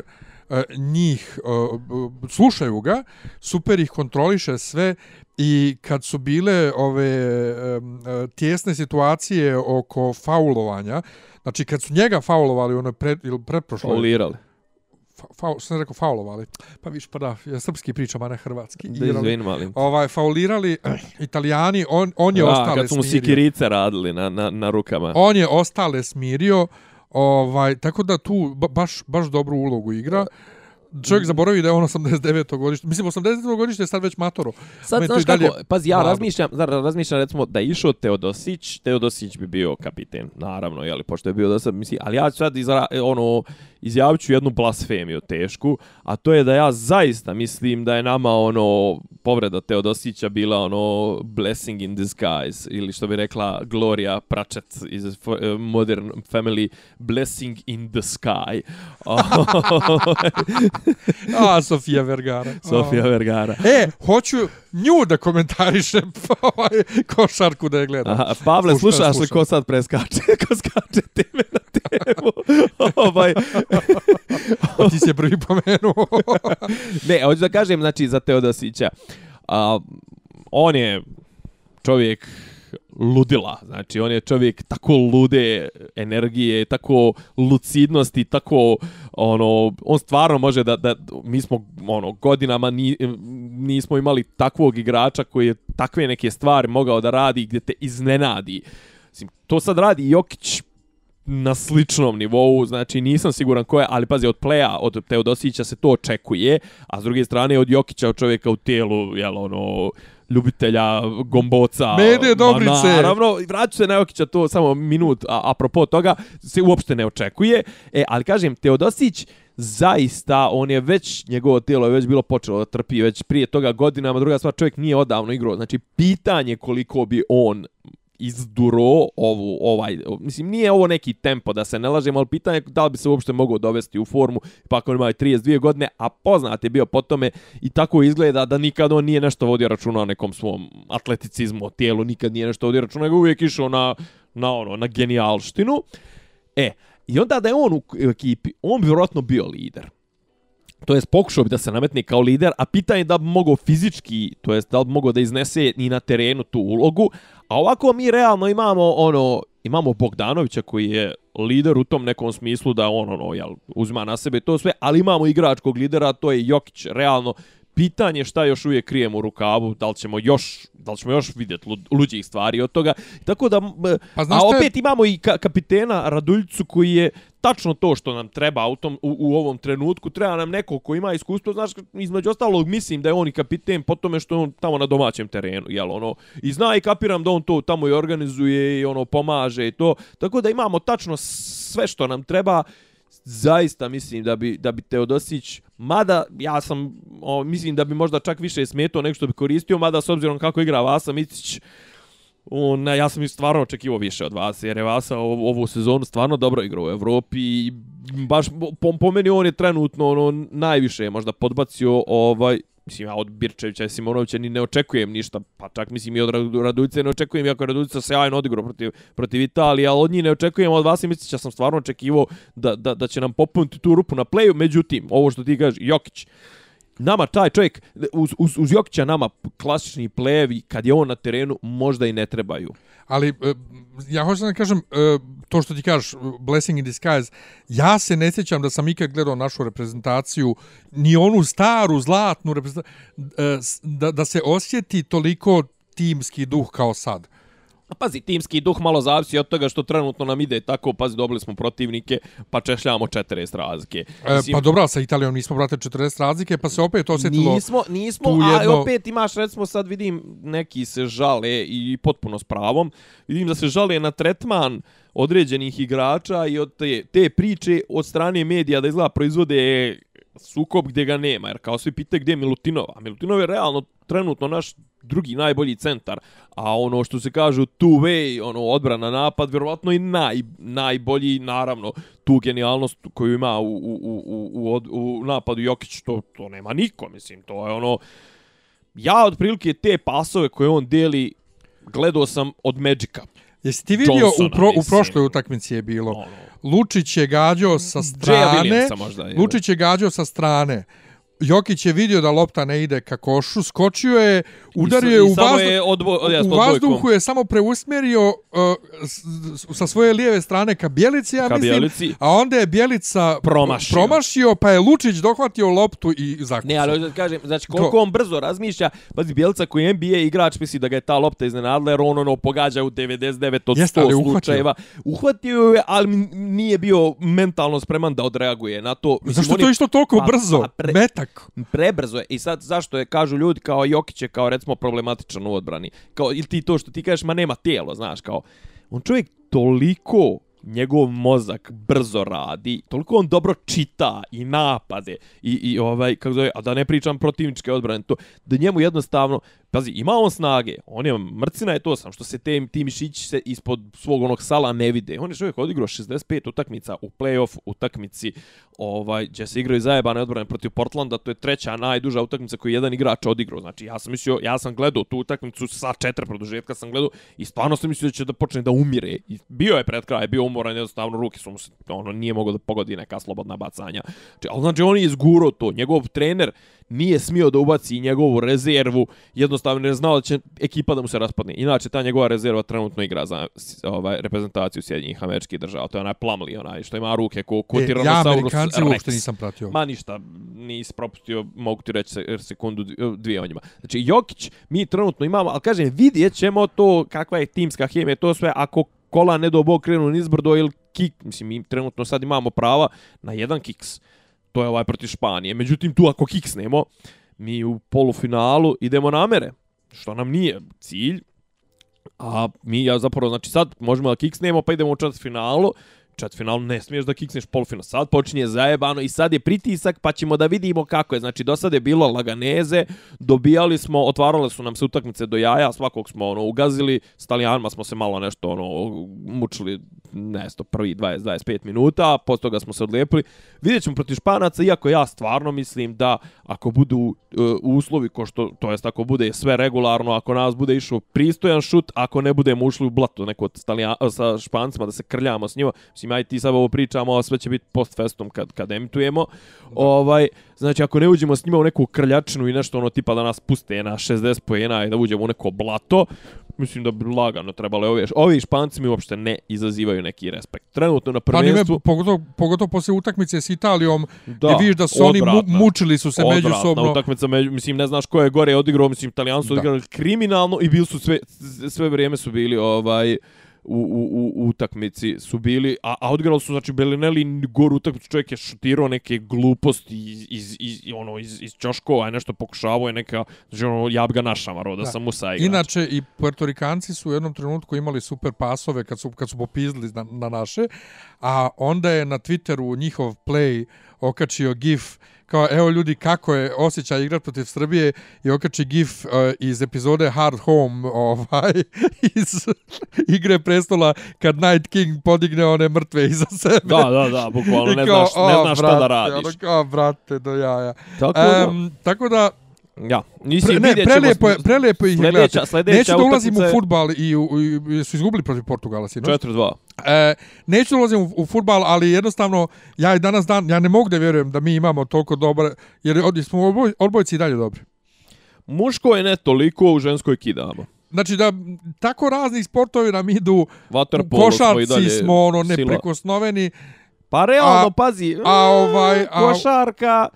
uh, njih uh, slušaju ga, super ih kontroliše sve i kad su bile ove um, tjesne situacije oko faulovanja, znači kad su njega faulovali ono pred ili pretprošlo faulirali faul, sam rekao faulovali. Pa viš, pa da, ja srpski pričam, a ne hrvatski. Da izvin, malim. Ovaj, faulirali italijani, on, on je da, ostale kad su mu sikirice radili na, na, na rukama. On je ostale smirio, ovaj, tako da tu baš, baš dobru ulogu igra čovjek mm. zaboravi da je on 89. godište. Mislim, 89. godište je sad već matoro. Sad, znaš kako, pazi, ja razmišljam, zar, razmišljam, recimo, da je išao Teodosić, Teodosić bi bio kapiten, naravno, jeli, pošto je bio da sad, mislim, ali ja ću sad izra, ono, izjavit ću jednu blasfemiju tešku, a to je da ja zaista mislim da je nama, ono, povreda Teodosića bila, ono, blessing in disguise, ili što bi rekla Gloria Pratchett iz Modern Family, blessing in the sky. A, Sofija Vergara. Sofija Vergara. E, hoću nju da komentariše ovaj košarku da je gleda. Aha, Pavle, slušaš sluša. li ko sad preskače? ko skače teme na temu? ovaj. o, ti si je prvi pomenuo. ne, hoću da kažem, znači, za Teodosića. A, on je čovjek ludila. Znači, on je čovjek tako lude energije, tako lucidnosti, tako, ono, on stvarno može da, da mi smo, ono, godinama ni, nismo imali takvog igrača koji je takve neke stvari mogao da radi gdje te iznenadi. Mislim, to sad radi Jokić na sličnom nivou, znači nisam siguran ko je, ali pazi, od Pleja, od Teodosića se to očekuje, a s druge strane od Jokića, od čovjeka u tijelu, jel, ono, ljubitelja gomboca. Mede dobrice. Naravno, vraću se na Jokića to samo minut, a apropo toga, se uopšte ne očekuje. E, ali kažem, Teodosić, zaista, on je već, njegovo tijelo je već bilo počelo da trpi već prije toga godinama, druga stvar, čovjek nije odavno igrao. Znači, pitanje koliko bi on izduro ovu, ovaj, mislim, nije ovo neki tempo da se ne lažemo, ali pitanje je da li bi se uopšte mogao dovesti u formu, pa ako on ima 32 godine, a poznat je bio po tome i tako izgleda da nikad on nije nešto vodio računa o nekom svom atleticizmu, o tijelu, nikad nije nešto vodio računa, nego uvijek išao na, na, ono, na genijalštinu. E, i onda da je on u ekipi, on bi vjerojatno bio lider to jest pokušao bi da se nametne kao lider, a pitanje da bi mogao fizički, to jest da bi mogao da iznese ni na terenu tu ulogu, a ovako mi realno imamo ono imamo Bogdanovića koji je lider u tom nekom smislu da on ono jel uzima na sebe to sve, ali imamo igračkog lidera, to je Jokić, realno pitanje šta još uvijek krijemo u rukavu, da li ćemo još, da li ćemo još vidjeti luđih stvari od toga. Tako da, pa a opet je... imamo i ka kapitena Raduljicu koji je tačno to što nam treba u, tom, u, u ovom trenutku. Treba nam neko ko ima iskustvo, znaš, između ostalog mislim da je on i kapiten po tome što je on tamo na domaćem terenu, jel, ono, i zna i kapiram da on to tamo i organizuje i ono pomaže i to. Tako da imamo tačno sve što nam treba zaista mislim da bi da bi Teodosić mada ja sam o, mislim da bi možda čak više smetao nego što bi koristio mada s obzirom kako igra Vasa Micić on, ja sam i stvarno očekivao više od vas, jer je Vasa ovu sezonu stvarno dobro igrao u Evropi i baš po, po meni on je trenutno ono, najviše možda podbacio ovaj, mislim, ja od Birčevića i Simonovića ni ne očekujem ništa, pa čak mislim i od Radujice ne očekujem, iako je Radujica sjajno odigrao protiv, protiv Italije, ali od njih ne očekujem, od vas i mislim, sam stvarno očekivao da, da, da će nam popuniti tu rupu na pleju, međutim, ovo što ti kažeš, Jokić, nama taj čovjek, uz, uz, uz Jokića nama klasični plevi, kad je on na terenu, možda i ne trebaju. Ali, e, ja hoću da kažem, e, to što ti kažeš, blessing in disguise, ja se ne sjećam da sam ikad gledao našu reprezentaciju, ni onu staru, zlatnu reprezentaciju, e, da, da se osjeti toliko timski duh kao sad. A pazi, timski duh malo zavisi od toga što trenutno nam ide tako, pazi, dobili smo protivnike, pa češljamo 40 razlike. E, pa dobro, sa Italijom nismo, brate, 40 razlike, pa se opet osjetilo... Nismo, nismo, a jedno... opet imaš, recimo, sad vidim, neki se žale i potpuno s pravom, vidim da se žale na tretman određenih igrača i od te, te priče od strane medija da izgleda proizvode sukob gdje ga nema, jer kao svi pitaju gdje je Milutinov, a Milutinov je realno trenutno naš drugi najbolji centar, a ono što se kaže two way, ono odbrana napad, vjerovatno i naj, najbolji, naravno, tu genijalnost koju ima u, u, u, u, u, u napadu Jokić, to, to nema niko, mislim, to je ono, ja otprilike te pasove koje on deli, gledao sam od Magica. Jesi ti vidio Johnsona, u, pro, u prošloj utakmici je bilo? Ono. Lučić je gađao sa strane. Možda, Lučić je gađao sa strane. Jokić je vidio da lopta ne ide ka košu, skočio je, udario je u, vazdu, je odbo, u vazduhu, je samo preusmjerio uh, sa svoje lijeve strane ka Bjelici, ja ka mislim, Bjelici. a onda je Bjelica promašio. promašio, pa je Lučić dohvatio loptu i zakucao. Ne, ali da kažem, znači koliko to. on brzo razmišlja, pazi, Bjelica koji je NBA igrač, misli da ga je ta lopta iznenadla, jer on ono pogađa u 99 od 100 Jeste, slučajeva. Uhvatio je, ali nije bio mentalno spreman da odreaguje na to. Mislim, Zašto to išlo toliko pa, brzo? Pa pre, Metak. Prebrzo je. I sad zašto je, kažu ljudi, kao Jokić je kao recimo problematičan u odbrani. Kao, ili ti to što ti kažeš, ma nema tijelo, znaš, kao. On čovjek toliko njegov mozak brzo radi, toliko on dobro čita i napade i, i ovaj, kako zove, a da ne pričam protivničke odbrane, to, da njemu jednostavno, Pazi, ima on snage, on je mrcina je to sam, što se te, ti mišići se ispod svog onog sala ne vide. On je čovjek odigrao 65 utakmica u play-off utakmici, ovaj, gdje se igraju zajebane odbrane protiv Portlanda, to je treća najduža utakmica koju jedan igrač odigrao. Znači, ja sam mislio, ja sam gledao tu utakmicu sa četiri produžetka sam gledao i stvarno sam mislio da će da počne da umire. I bio je pred kraj, bio umoran, jednostavno ruke su mu se, ono, nije mogao da pogodi neka slobodna bacanja. Znači, ali znači, on je izguro to, njegov trener, nije smio da ubaci njegovu rezervu, jednostavno ne znao da će ekipa da mu se raspadne. Inače, ta njegova rezerva trenutno igra za ovaj, reprezentaciju Sjedinjih američkih država. To je onaj Plumlee, onaj što ima ruke ko, ko e, Ja, Amerikanci uopšte nisam pratio. Ma ništa, nisi propustio, mogu ti reći sekundu, dvije o njima. Znači, Jokić, mi trenutno imamo, ali kažem, vidjet ćemo to kakva je timska hemija, to sve ako kola ne do bog krenu nizbrdo ili kik, mislim, mi trenutno sad imamo prava na jedan kiks to je ovaj protiv Španije. Međutim, tu ako kiksnemo, mi u polufinalu idemo na mere, što nam nije cilj. A mi, ja zapravo, znači sad možemo da kiksnemo, pa idemo u četvrt finalu, četvrtfinalu ne smiješ da kiksneš polufinal. Sad počinje zajebano i sad je pritisak pa ćemo da vidimo kako je. Znači do sad je bilo laganeze, dobijali smo, otvarale su nam se utakmice do jaja, svakog smo ono ugazili, s Talijanima smo se malo nešto ono mučili nesto prvi 20 25 minuta, posle toga smo se odlepili. Vidjećemo protiv Španaca, iako ja stvarno mislim da ako budu uh, uslovi ko što to jest ako bude sve regularno, ako nas bude išao pristojan šut, ako ne budemo ušli u blato neko sa Špancima da se krljamo s njima, mislim aj ti sad ovo pričamo, a sve će biti post festom kad kad emitujemo. Ovaj, znači ako ne uđemo s njima u neku krljačinu i nešto ono tipa da nas puste na 60 poena i da uđemo u neko blato, mislim da bi lagano trebalo ovi, ovi španci mi uopšte ne izazivaju neki respekt. Trenutno na prvenstvu... Pa pogotovo, pogotovo poslije utakmice s Italijom, da, gdje vidiš da su odvratna, oni mu, mučili su se odvratna, međusobno. utakmica, među, mislim, ne znaš ko je gore odigrao, mislim, italijan su odigrali kriminalno i bili su sve, sve vrijeme su bili ovaj u, u, u, utakmici su bili, a, a odigrali su, znači, Belinelli gor utakmicu, čovjek je šutirao neke gluposti iz, iz, iz, ono, iz, iz Ćoškova, je nešto pokušavao je neka, znači, ono, ja bi ga našamaro da, da. sam Musa igrač. Inače, i Puertorikanci su u jednom trenutku imali super pasove kad su, kad su popizdili na, na naše, a onda je na Twitteru njihov play okačio gif kao evo ljudi kako je osjećaj igrati protiv Srbije i okači gif uh, iz epizode Hard Home ovaj iz igre prestola kad Night King podigne one mrtve iza sebe. Da, da, da, bukvalno ne znaš, ne znaš šta da radiš. Ono kao, brate, do jaja. Tako, um, tako da, Ja, nisi Pre, ne, prelijepo, je, prelijepo ih sljedeća, sljedeća Neću da ulazim u futbal i, u, i, su izgubili protiv Portugala, sinoć. 4-2. E, neću da ulazim u, u futbal, ali jednostavno, ja i danas dan, ja ne mogu da vjerujem da mi imamo toliko dobre, jer od, smo odboj, odbojci i dalje dobri. Muško je ne toliko, u ženskoj kidamo. Znači da tako razni sportovi nam idu, Waterpolo košarci smo, smo ono neprekosnoveni. Pa realno, a, pazi, a, ovaj, a, košarka,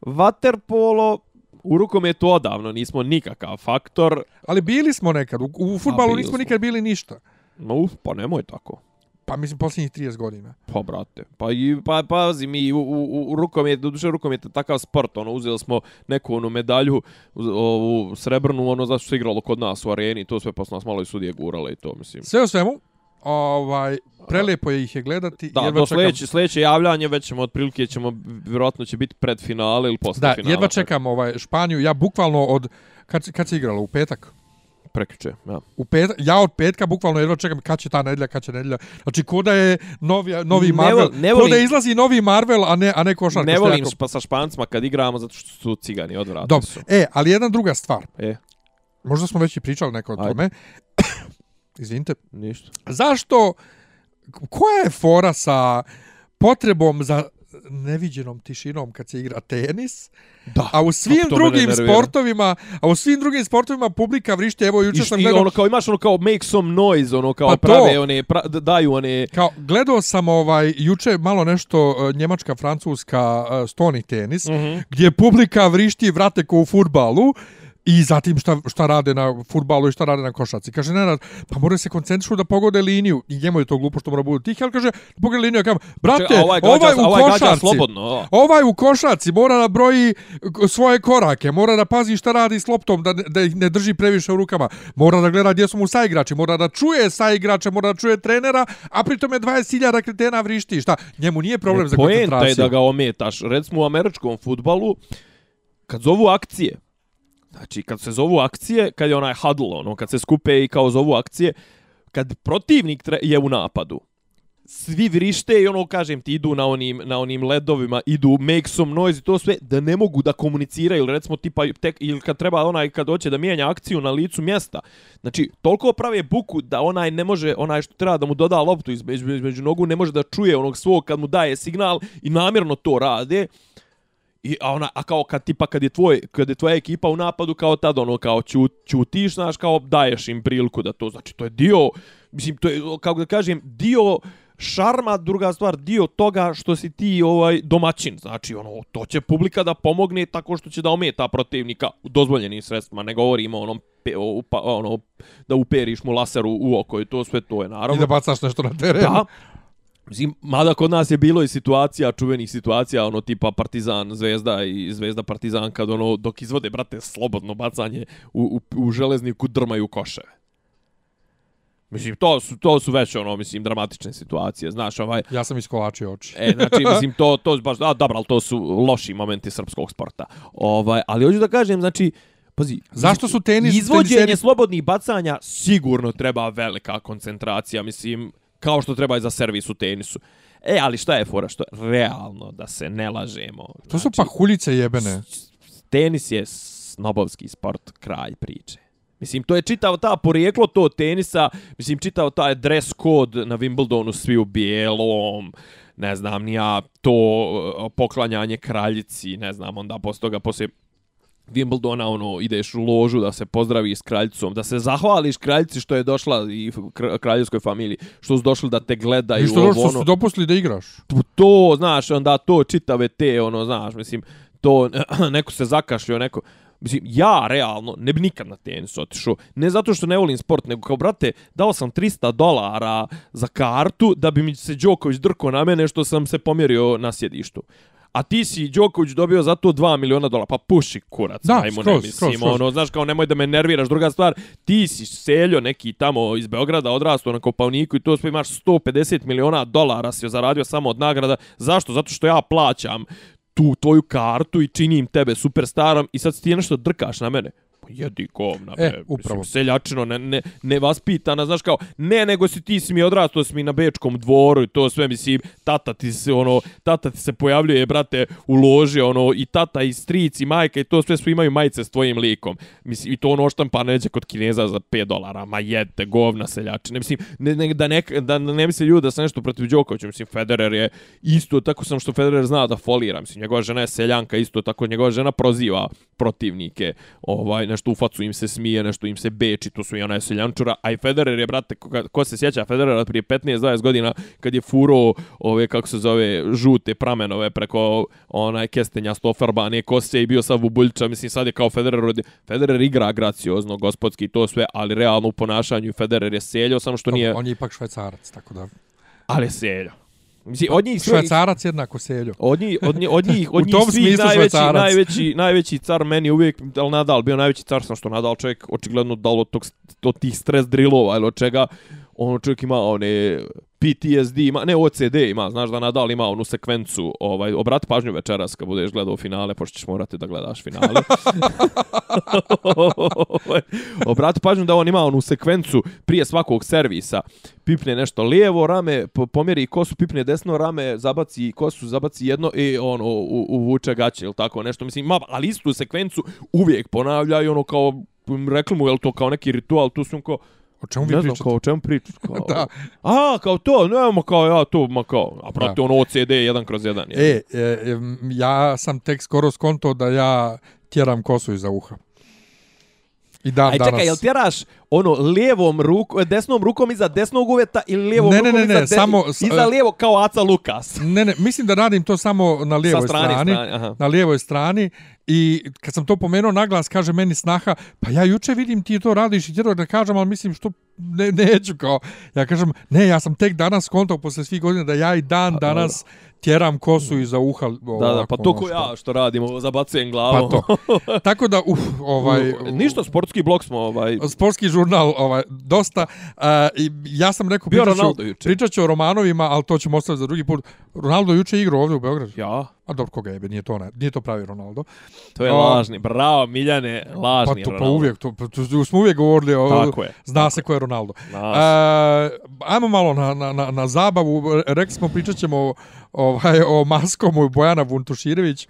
waterpolo, u rukometu odavno nismo nikakav faktor. Ali bili smo nekad. U, u futbalu nismo smo. nikad bili ništa. No, uf, pa nemoj tako. Pa mislim posljednjih 30 godina. Pa brate, pa i pa pazi mi u, u, u rukomet, do duše rukomet je takav sport, ono uzeli smo neku onu medalju ovu srebrnu, ono zašto se igralo kod nas u areni, to sve posle nas malo i sudije gurale i to mislim. Sve o svemu, ovaj prelijepo je ih je gledati. Da, do sljedeće, sljedeće javljanje već ćemo otprilike ćemo vjerojatno će biti pred finale ili posle da, finala. Da, jedva čekam ovaj Španiju. Ja bukvalno od kad kad se igralo u petak prekriče, ja. U pet, ja od petka bukvalno jedva čekam kad će ta nedjelja, kad će nedjelja. Znači, ko da je novi, novi Marvel, ne, ne volim, ko da izlazi novi Marvel, a ne, a ne košarka. Ne volim špa, sa špancima kad igramo, zato što su cigani, odvratni Dobro, su. e, ali jedna druga stvar. E. Možda smo već i pričali neko o tome. Izvinite. Ništa. Zašto, koja je fora sa potrebom za neviđenom tišinom kad se igra tenis. Da. A u svim drugim sportovima, a u svim drugim sportovima publika vrišti, evo juče sam gledao... ono kao, imaš ono kao make some noise, ono kao pa prave, to, one, pra, daju one... Kao, gledao sam ovaj, juče malo nešto uh, njemačka, francuska uh, stoni tenis, mm -hmm. gdje publika vrišti vrate ko u futbalu, I zatim šta, šta rade na futbalu i šta rade na košaci. Kaže, Nenad, pa moraju se koncentrišu da pogode liniju. I njemu je to glupo što mora budu tih, ali kaže, pogode liniju. Kaže, brate, Čekaj, ovaj, gađa, ovaj u ovaj košarci, slobodno, ovaj u košarci mora da broji svoje korake, mora da pazi šta radi s loptom, da, da ih ne drži previše u rukama, mora da gleda gdje su mu saigrači, mora da čuje saigrače, mora da čuje trenera, a pritom je 20.000 kretena vrišti. Šta? Njemu nije problem ne, za koncentraciju. Poenta je da ga ometaš. Recimo u američkom futbalu, kad zovu akcije, Znači, kad se zovu akcije, kad je onaj huddle, ono, kad se skupe i kao zovu akcije, kad protivnik je u napadu, svi vrište i ono, kažem ti, idu na onim, na onim ledovima, idu make some noise i to sve, da ne mogu da komuniciraju, ili recimo tipa, tek, ili kad treba onaj, kad hoće da mijenja akciju na licu mjesta, znači, toliko prave buku da onaj ne može, onaj što treba da mu doda loptu između, između nogu, ne može da čuje onog svog kad mu daje signal i namjerno to rade, I a ona a kao kad tipa kad je tvoj kad je tvoja ekipa u napadu kao tad ono kao ćut, ćutiš znaš kao daješ im priliku da to znači to je dio mislim to je kako da kažem dio šarma druga stvar dio toga što si ti ovaj domaćin znači ono to će publika da pomogne tako što će da ometa protivnika u dozvoljenim sredstvima ne govorimo onom pe, o, pa, ono da uperiš mu laser u, u oko i to sve to je naravno. I da bacaš nešto na teren. Da Mislim, mada kod nas je bilo i situacija, čuvenih situacija, ono tipa Partizan, Zvezda i Zvezda Partizan, kad ono, dok izvode, brate, slobodno bacanje u, u, u železniku drmaju koševe. Mislim, to su, to su već, ono, mislim, dramatične situacije, znaš, ovaj... Ja sam iskolačio oči. e, znači, mislim, to, to baš, a, dobro, ali to su loši momenti srpskog sporta. Ovaj, ali hoću da kažem, znači, Pazi, zašto su tenis... Izvođenje teniseri... slobodnih bacanja sigurno treba velika koncentracija, mislim, kao što treba i za servis u tenisu. E, ali šta je fora? Što realno da se ne lažemo? To su pa huljice jebene. Tenis je snobovski sport, kraj priče. Mislim, to je čitao ta porijeklo to tenisa, mislim, čitao taj dress code na Wimbledonu, svi u bijelom, ne znam, nija to poklanjanje kraljici, ne znam, onda posle toga, posle Wimbledona ono ideš u ložu da se pozdravi s kraljicom, da se zahvališ kraljici što je došla i kraljevskoj familiji, što su došli da te gledaju. I što, ovo, što su ono, dopustili da igraš. To, znaš, onda to čitave te, ono, znaš, mislim, to neko se zakašljio, neko... Mislim, ja realno ne bi nikad na tenis otišao. Ne zato što ne volim sport, nego kao, brate, dao sam 300 dolara za kartu da bi mi se Đoković drko na mene što sam se pomjerio na sjedištu. A ti si Đoković dobio za to 2 miliona dolara. Pa puši kurac, Da, ajmo skroz, ne mislim. skroz, skroz. Ono, znaš, kao nemoj da me nerviraš. Druga stvar, ti si seljo neki tamo iz Beograda, odrastao na Kopavniku i to sve imaš 150 miliona dolara si zaradio samo od nagrada. Zašto? Zato što ja plaćam tu tvoju kartu i činim tebe superstarom i sad ti nešto drkaš na mene. Pa jedi govna, E, be. upravo. Mislim, seljačino, ne, ne, ne vaspitana, znaš kao, ne, nego si ti si mi odrastao, si mi na Bečkom dvoru i to sve, mislim, tata ti se, ono, tata ti se pojavljuje, brate, u loži, ono, i tata, i stric, i majka, i to sve su imaju majice s tvojim likom. Mislim, i to ono štampa neđe kod Kineza za 5 dolara, ma jete, govna seljačine. Mislim, ne, ne, da, ne, da ne misle ljudi da sam nešto protiv Đokovića, mislim, Federer je isto, tako sam što Federer zna da folira, mislim, njegova žena je seljanka, isto tako, njegova žena proziva protivnike, ovaj, nešto u facu im se smije, nešto im se beči, to su i ona seljančura, a i Federer je, brate, ko, ko se sjeća Federera prije 15-20 godina, kad je furo ove, kako se zove, žute pramenove preko onaj kestenja stofarbane kose i bio sav bubuljča, mislim, sad je kao Federer, Federer igra graciozno, gospodski, to sve, ali realno u ponašanju Federer je seljo, samo što nije, On je ipak švajcarac, tako da... ali je seljo. Mislim, od njih sve, Švajcarac jednako seljo. Od njih, od njih, od njih, od U njih svih najveći, Švajcarac. najveći, najveći car meni je uvijek, ali Nadal bio najveći car, sam što Nadal čovjek očigledno dal od, tog, od tih stres drillova ili od čega, ono čovjek ima one PTSD, ima, ne OCD ima, znaš da Nadal ima onu sekvencu, ovaj, obrati pažnju večeras kad budeš gledao finale, pošto ćeš morati da gledaš finale. Obrati pažnju da on ima onu sekvencu prije svakog servisa, pipne nešto lijevo rame, po- pomjeri kosu, pipne desno rame, zabaci kosu, zabaci jedno i ono u, uvuče gaće ili tako nešto. Mislim, ima, ali istu sekvencu uvijek ponavlja i ono kao rekli mu, je to kao neki ritual, tu su on kao, O čemu vi ne znam, pričate? kao o čemu pričaš? Kao, Da. A, kao to, nema kao ja to, ma kao, a Da. ono OCD jedan kroz jedan. Je. E, e, em, ja sam tek skoro skonto da ja tjeram kosu iza uha. I dan Aj, danas... čekaj, jel tjeraš ono lijevom rukom, desnom rukom iza desnog uveta ili lijevom Ne, ne, rukom ne, iza, ne, de- samo iza lijevo kao Aca Lukas? Ne, ne, mislim da radim to samo na lijevoj Sa strani. strane, aha. Na lijevoj strani i kad sam to pomenuo naglas, kaže meni snaha, pa ja juče vidim ti to radiš i tjero da kažem, ali mislim što ne, neću kao. Ja kažem, ne, ja sam tek danas kontao posle svih godina da ja i dan danas tjeram kosu iza uha. Ovako, Da, da, pa to ono ko ja što radimo, zabacujem Pa glavom. to. Tako da, uf, ovaj... Ništa, sportski blok smo, ovaj, sportski žurnal ovaj dosta uh, i ja sam rekao Bio pričat ću, pričat ću o Romanovima ali to ćemo ostaviti za drugi put Ronaldo juče igrao ovdje u Beogradu ja, a dobro koga jebe nije to ne, nije to pravi Ronaldo to je O, lažni, bravo, Miljane, pa lažni to pa Ronaldo. uvijek to, pa, to smo uvijek govorili o, Tako je, zna se ko je Ronaldo Nas. Uh, ajmo malo na, na, na, na zabavu. Rekli smo, pričat ćemo o, ovaj, o Maskomu i Bojana Vuntuširević,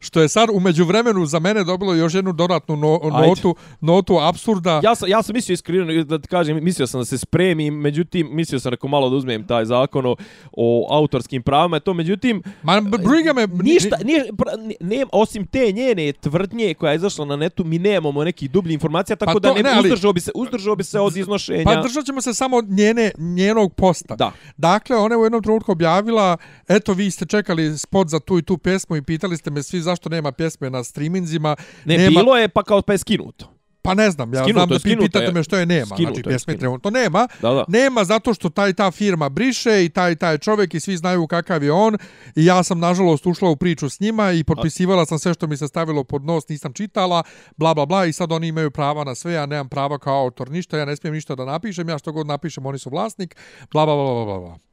što je sad umeđu vremenu za mene dobilo još jednu dodatnu no, Ajde. notu, notu absurda. Ja sam, ja sam mislio iskreno da ti kažem, mislio sam da se spremim, međutim, mislio sam neko malo da uzmem taj zakon o, o autorskim pravima, to međutim, Ma, briga me... ništa, pra- ne, ne, osim te njene tvrdnje koja je izašla na netu, mi nemamo nekih dublih informacija, tako Pa da to- ne, ne, ali- uzdržao, bi se, uzdržao bi se od iznošenja. Pa držat ćemo se samo njene, njenog posta. Da. Dakle, ona je u jednom trenutku objavila, eto vi ste čekali spot za tu i tu pjesmu i pitali ste me svi zašto nema pjesme na streaminzima. ne, nema, bilo je pa kao pa je skinuto. Pa ne znam, ja Skinuto znam da vi skinuto pitate je. me što je nema. Skinuto znači, je, pjesme skinuto. trenutno nema. Da, da. Nema zato što taj ta firma briše i taj taj čovjek i svi znaju kakav je on i ja sam nažalost ušla u priču s njima i potpisivala sam sve što mi se stavilo pod nos, nisam čitala, bla bla bla i sad oni imaju prava na sve, ja nemam prava kao autor ništa, ja ne smijem ništa da napišem, ja što god napišem oni su vlasnik, bla bla bla bla bla.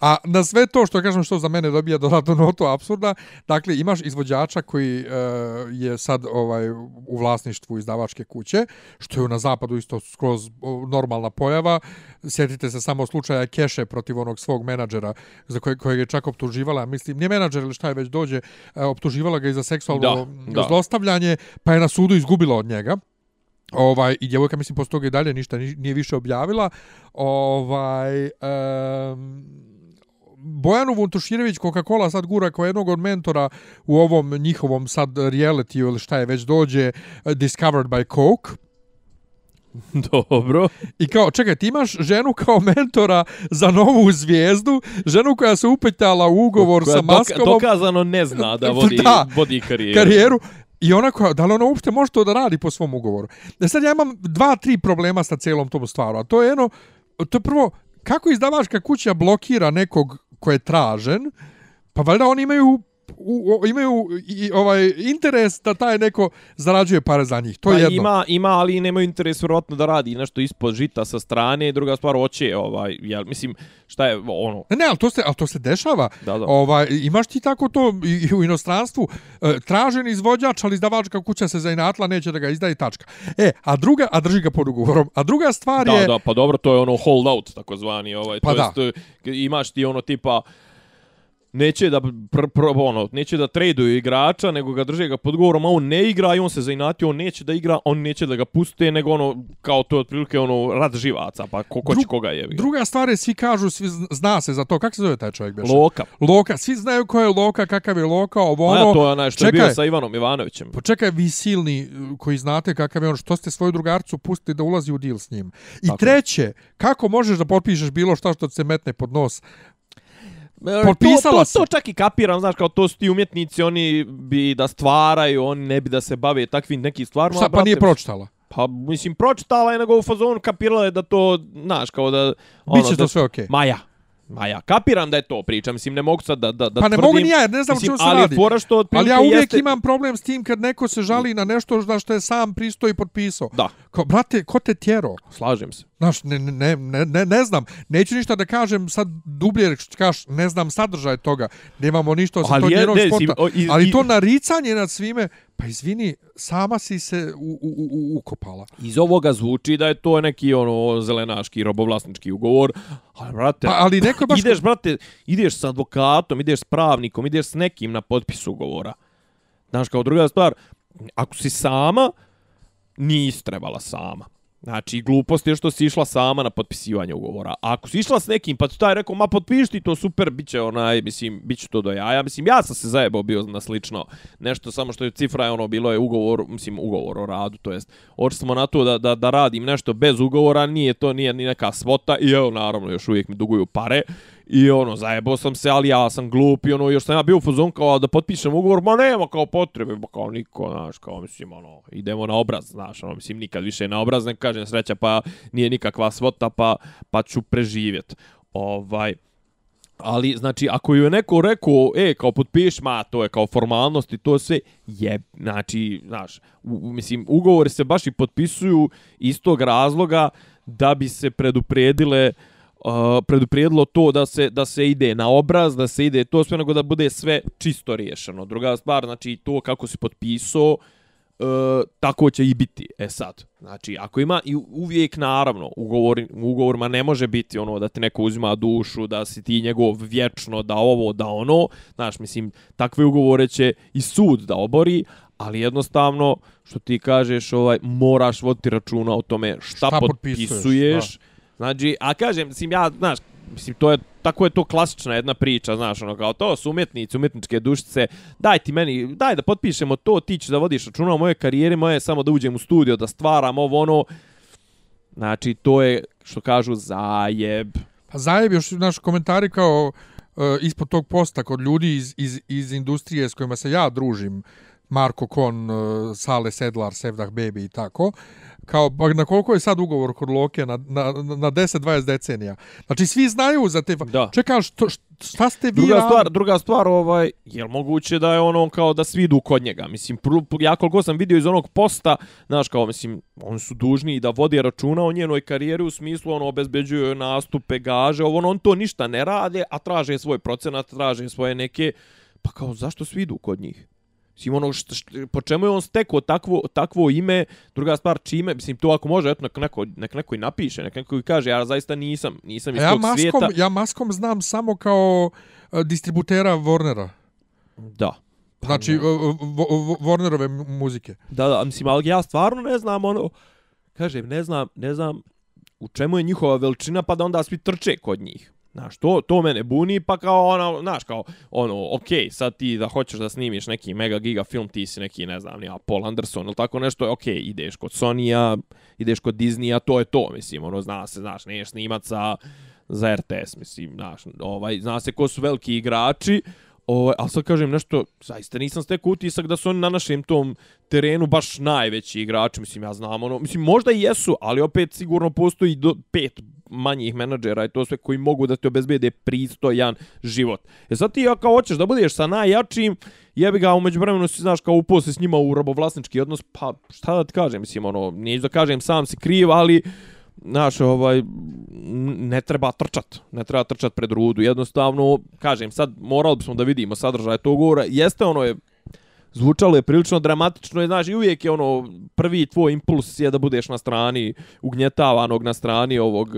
A na sve to što kažem što za mene dobija dodatnu notu apsurda, dakle imaš izvođača koji uh, je sad ovaj u vlasništvu izdavačke kuće, što je na zapadu isto skroz normalna pojava. Sjetite se samo slučaja Keše protiv onog svog menadžera za koje, kojeg je čak optuživala, mislim, nije menadžer ili šta je već dođe, e, optuživala ga i za seksualno Da, da. zlostavljanje, pa je na sudu izgubila od njega. Ovaj i djevojka mislim posle toga i dalje ništa ni- nije više objavila. Ovaj um, Bojanu Vuntuširević Coca-Cola sad gura kao jednog od mentora u ovom njihovom sad reality ili šta je već dođe Discovered by Coke. Dobro. I kao, čekaj, ti imaš ženu kao mentora za novu zvijezdu, ženu koja se upetala u ugovor Koja sa doka- Maskomom, dokazano ne zna da vodi, Da. vodi karijeru. karijeru, I ona koja, da li ona uopšte može to da radi po svom ugovoru? Da sad ja imam dva, tri problema sa celom tom stvaru. A to je jedno, to je prvo, kako izdavačka kuća blokira nekog ko je tražen, pa valjda oni imaju u, u, imaju i, ovaj interes da taj neko zarađuje pare za njih. To pa je jedno. Ima, ima, ali nemaju interes vjerovatno da radi nešto ispod žita sa strane. Druga stvar, hoće, ovaj, jel, mislim, šta je ono... Ne, ne, ali to se, ali to se dešava. Da, da. Ovaj, imaš ti tako to i, i u inostranstvu. E, tražen izvođač, ali izdavačka kuća se zainatla, neće da ga izdaje tačka. E, a druga, a drži ga pod ugovorom. A druga stvar da, je... Da, pa dobro, to je ono hold out, takozvani. Ovaj, Pa to da. jest, e, imaš ti ono tipa neće da pr, pr, ono neće da traduju igrača nego ga drže ga pod govorom a on ne igra i on se zainatio on neće da igra on neće da ga puste nego ono kao to je otprilike ono rad živaca pa ko, ko će koga je Druga stvar je, svi kažu, svi zna- se za to. Kako se zove taj čovjek? Beše? Loka Loka. Svi znaju ko je Loka, kakav je Loka, ovo a ono. ja, to je onaj što je bio čekaj. sa Ivanom Ivanovićem Počekaj, vi silni uh, koji znate kakav je on, što ste svoju drugarcu pustili da ulazi u deal s njim. I Tako. treće, kako možeš da potpišeš bilo šta što se metne pod nos? E, Potpisala to, to, to čak i kapiram, znaš, kao to su ti umjetnici, oni bi da stvaraju, oni ne bi da se bave takvim nekim stvarima. Šta, pa brate, nije pročitala? Pa, mislim, pročitala je nego u fazonu kapirala je da to, znaš, kao da... ono, Biće da, to sve okej. Maja. Maja, kapiram da je to priča, mislim, ne mogu sad da, da, da Pa ne tvrdim. mogu ni ja, jer ne znam mislim, čemu se ali radi. fora što Ali ja uvijek jeste... imam problem s tim kad neko se žali na nešto na što je sam pristo i potpisao. Da, Kao, brate, ko te tjero? slažem se. Znaš, ne, ne, ne, ne, ne znam. Neću ništa da kažem sad dublje, kažeš, ne znam sadržaj toga. Nemamo ništa osim tog njenog ne, si- sporta. i- Ali to naricanje nad svime, pa izvini, sama si se u, u, u, ukopala. Iz ovoga zvuči da je to neki ono zelenaški robovlasnički ugovor. Ali, brate, Pa, ali neko baš... ideš, brate, ideš s advokatom, ideš s pravnikom, ideš s nekim na potpis ugovora. Znaš, kao druga stvar, ako si sama, nisi trebala sama. Znači, glupost je što si išla sama na potpisivanje ugovora. A ako si išla s nekim, pa ti taj rekao, ma potpiši ti to super, bit će onaj, mislim, bit će to do jaja. Mislim, ja sam se zajebao bio na slično nešto, samo što je cifra je ono, bilo je ugovor, mislim, ugovor o radu, to jest, oči smo na to da, da, da radim nešto bez ugovora, nije to, nije ni neka svota, i evo, naravno, još uvijek mi duguju pare, I ono, zajebao sam se, ali ja sam glup i ono, još sam ja bio u fazon kao da potpišem ugovor, ma nema kao potrebe, pa kao niko, znaš, kao mislim, ono, idemo na obraz, znaš, ono, mislim, nikad više na obraz, ne kažem sreća, pa nije nikakva svota, pa, pa ću preživjet. Ovaj, Ali, znači, ako ju je neko rekao, e, kao potpiš, ma, to je kao formalnost i to sve, je, znači, znaš, u- mislim, ugovori se baš i potpisuju iz tog razloga da bi se predupredile uh, preduprijedilo to da se da se ide na obraz, da se ide to sve nego da bude sve čisto riješeno. Druga stvar, znači to kako si potpisao, e, tako će i biti. E sad, znači, ako ima i uvijek naravno, ugovor, u ugovorima ne može biti ono da ti neko uzima dušu, da si ti njegov vječno, da ovo, da ono, znaš, mislim, takve ugovore će i sud da obori, ali jednostavno, što ti kažeš, ovaj, moraš voditi računa o tome šta, Šta potpisuješ. potpisuješ, Znači, a kažem, mislim, ja, znaš, mislim, to je, tako je to klasična jedna priča, znaš, ono, kao to su umjetnici, umjetničke dušice, daj ti meni, daj da potpišemo to, ti ćeš da vodiš računa o moje karijere, moje samo da uđem u studio, da stvaram ovo, ono, znači, to je, što kažu, zajeb. Pa zajeb još naš komentari kao uh, ispod tog posta kod ljudi iz, iz, iz industrije s kojima se ja družim, Marko Kon, uh, Sale Sedlar, Sevdah Baby i tako, kao pa na koliko je sad ugovor kod Loke na, na, na 10-20 decenija. Znači svi znaju za te... Da. Čekaj, što, šta ste vi Druga stvar, druga stvar, ovaj, je li moguće da je ono kao da svi idu kod njega? Mislim, pr, pr, ja koliko sam vidio iz onog posta, znaš, kao, mislim, oni su dužni i da vodi računa o njenoj karijeri u smislu, ono, obezbeđuju nastupe, gaže, ovo, ono, on to ništa ne rade, a traže svoj procenat, traže svoje neke, pa kao, zašto svi idu kod njih? Mislim, ono, što, što, po čemu je on stekao takvo, takvo ime, druga stvar, čime, mislim, to ako može, eto, nek neko, nek neko i napiše, nek neko i kaže, ja zaista nisam, nisam iz ja tog maskom, svijeta. ja maskom znam samo kao uh, distributera Warnera. Da. Pa Znači, ne. uh, Warnerove mu- muzike. Da, da, mislim, ali ja stvarno ne znam, ono, kažem, ne znam, ne znam u čemu je njihova veličina, pa da onda svi trče kod njih. Znaš, to, to mene buni, pa kao ono, znaš, kao, ono, okej, okay, sad ti da hoćeš da snimiš neki mega giga film, ti si neki, ne znam, ja, Paul Anderson ili tako nešto, okej, okay, ideš kod Sony-a, ideš kod Disneya, to je to, mislim, ono, zna se, znaš, ne snimat za, za RTS, mislim, znaš, ovaj, zna se ko su veliki igrači, Ovaj, ali sad kažem nešto, zaista nisam stekao utisak da su oni na našem tom terenu baš najveći igrači, mislim, ja znam ono, mislim, možda i jesu, ali opet sigurno postoji do pet manjih menadžera i to sve koji mogu da ti obezbede pristojan život. E sad ti kao hoćeš da budeš sa najjačim, jebi ga umeđu vremenu si znaš kao uposli s njima u robovlasnički odnos, pa šta da ti kažem, mislim, ono, neću da kažem sam si kriv, ali znaš, ovaj, ne treba trčat, ne treba trčat pred rudu, jednostavno, kažem, sad morali bismo da vidimo sadržaj tog govora, jeste ono je, zvučalo je prilično dramatično, je, znaš, i uvijek je ono, prvi tvoj impuls je da budeš na strani ugnjetavanog, na strani ovog,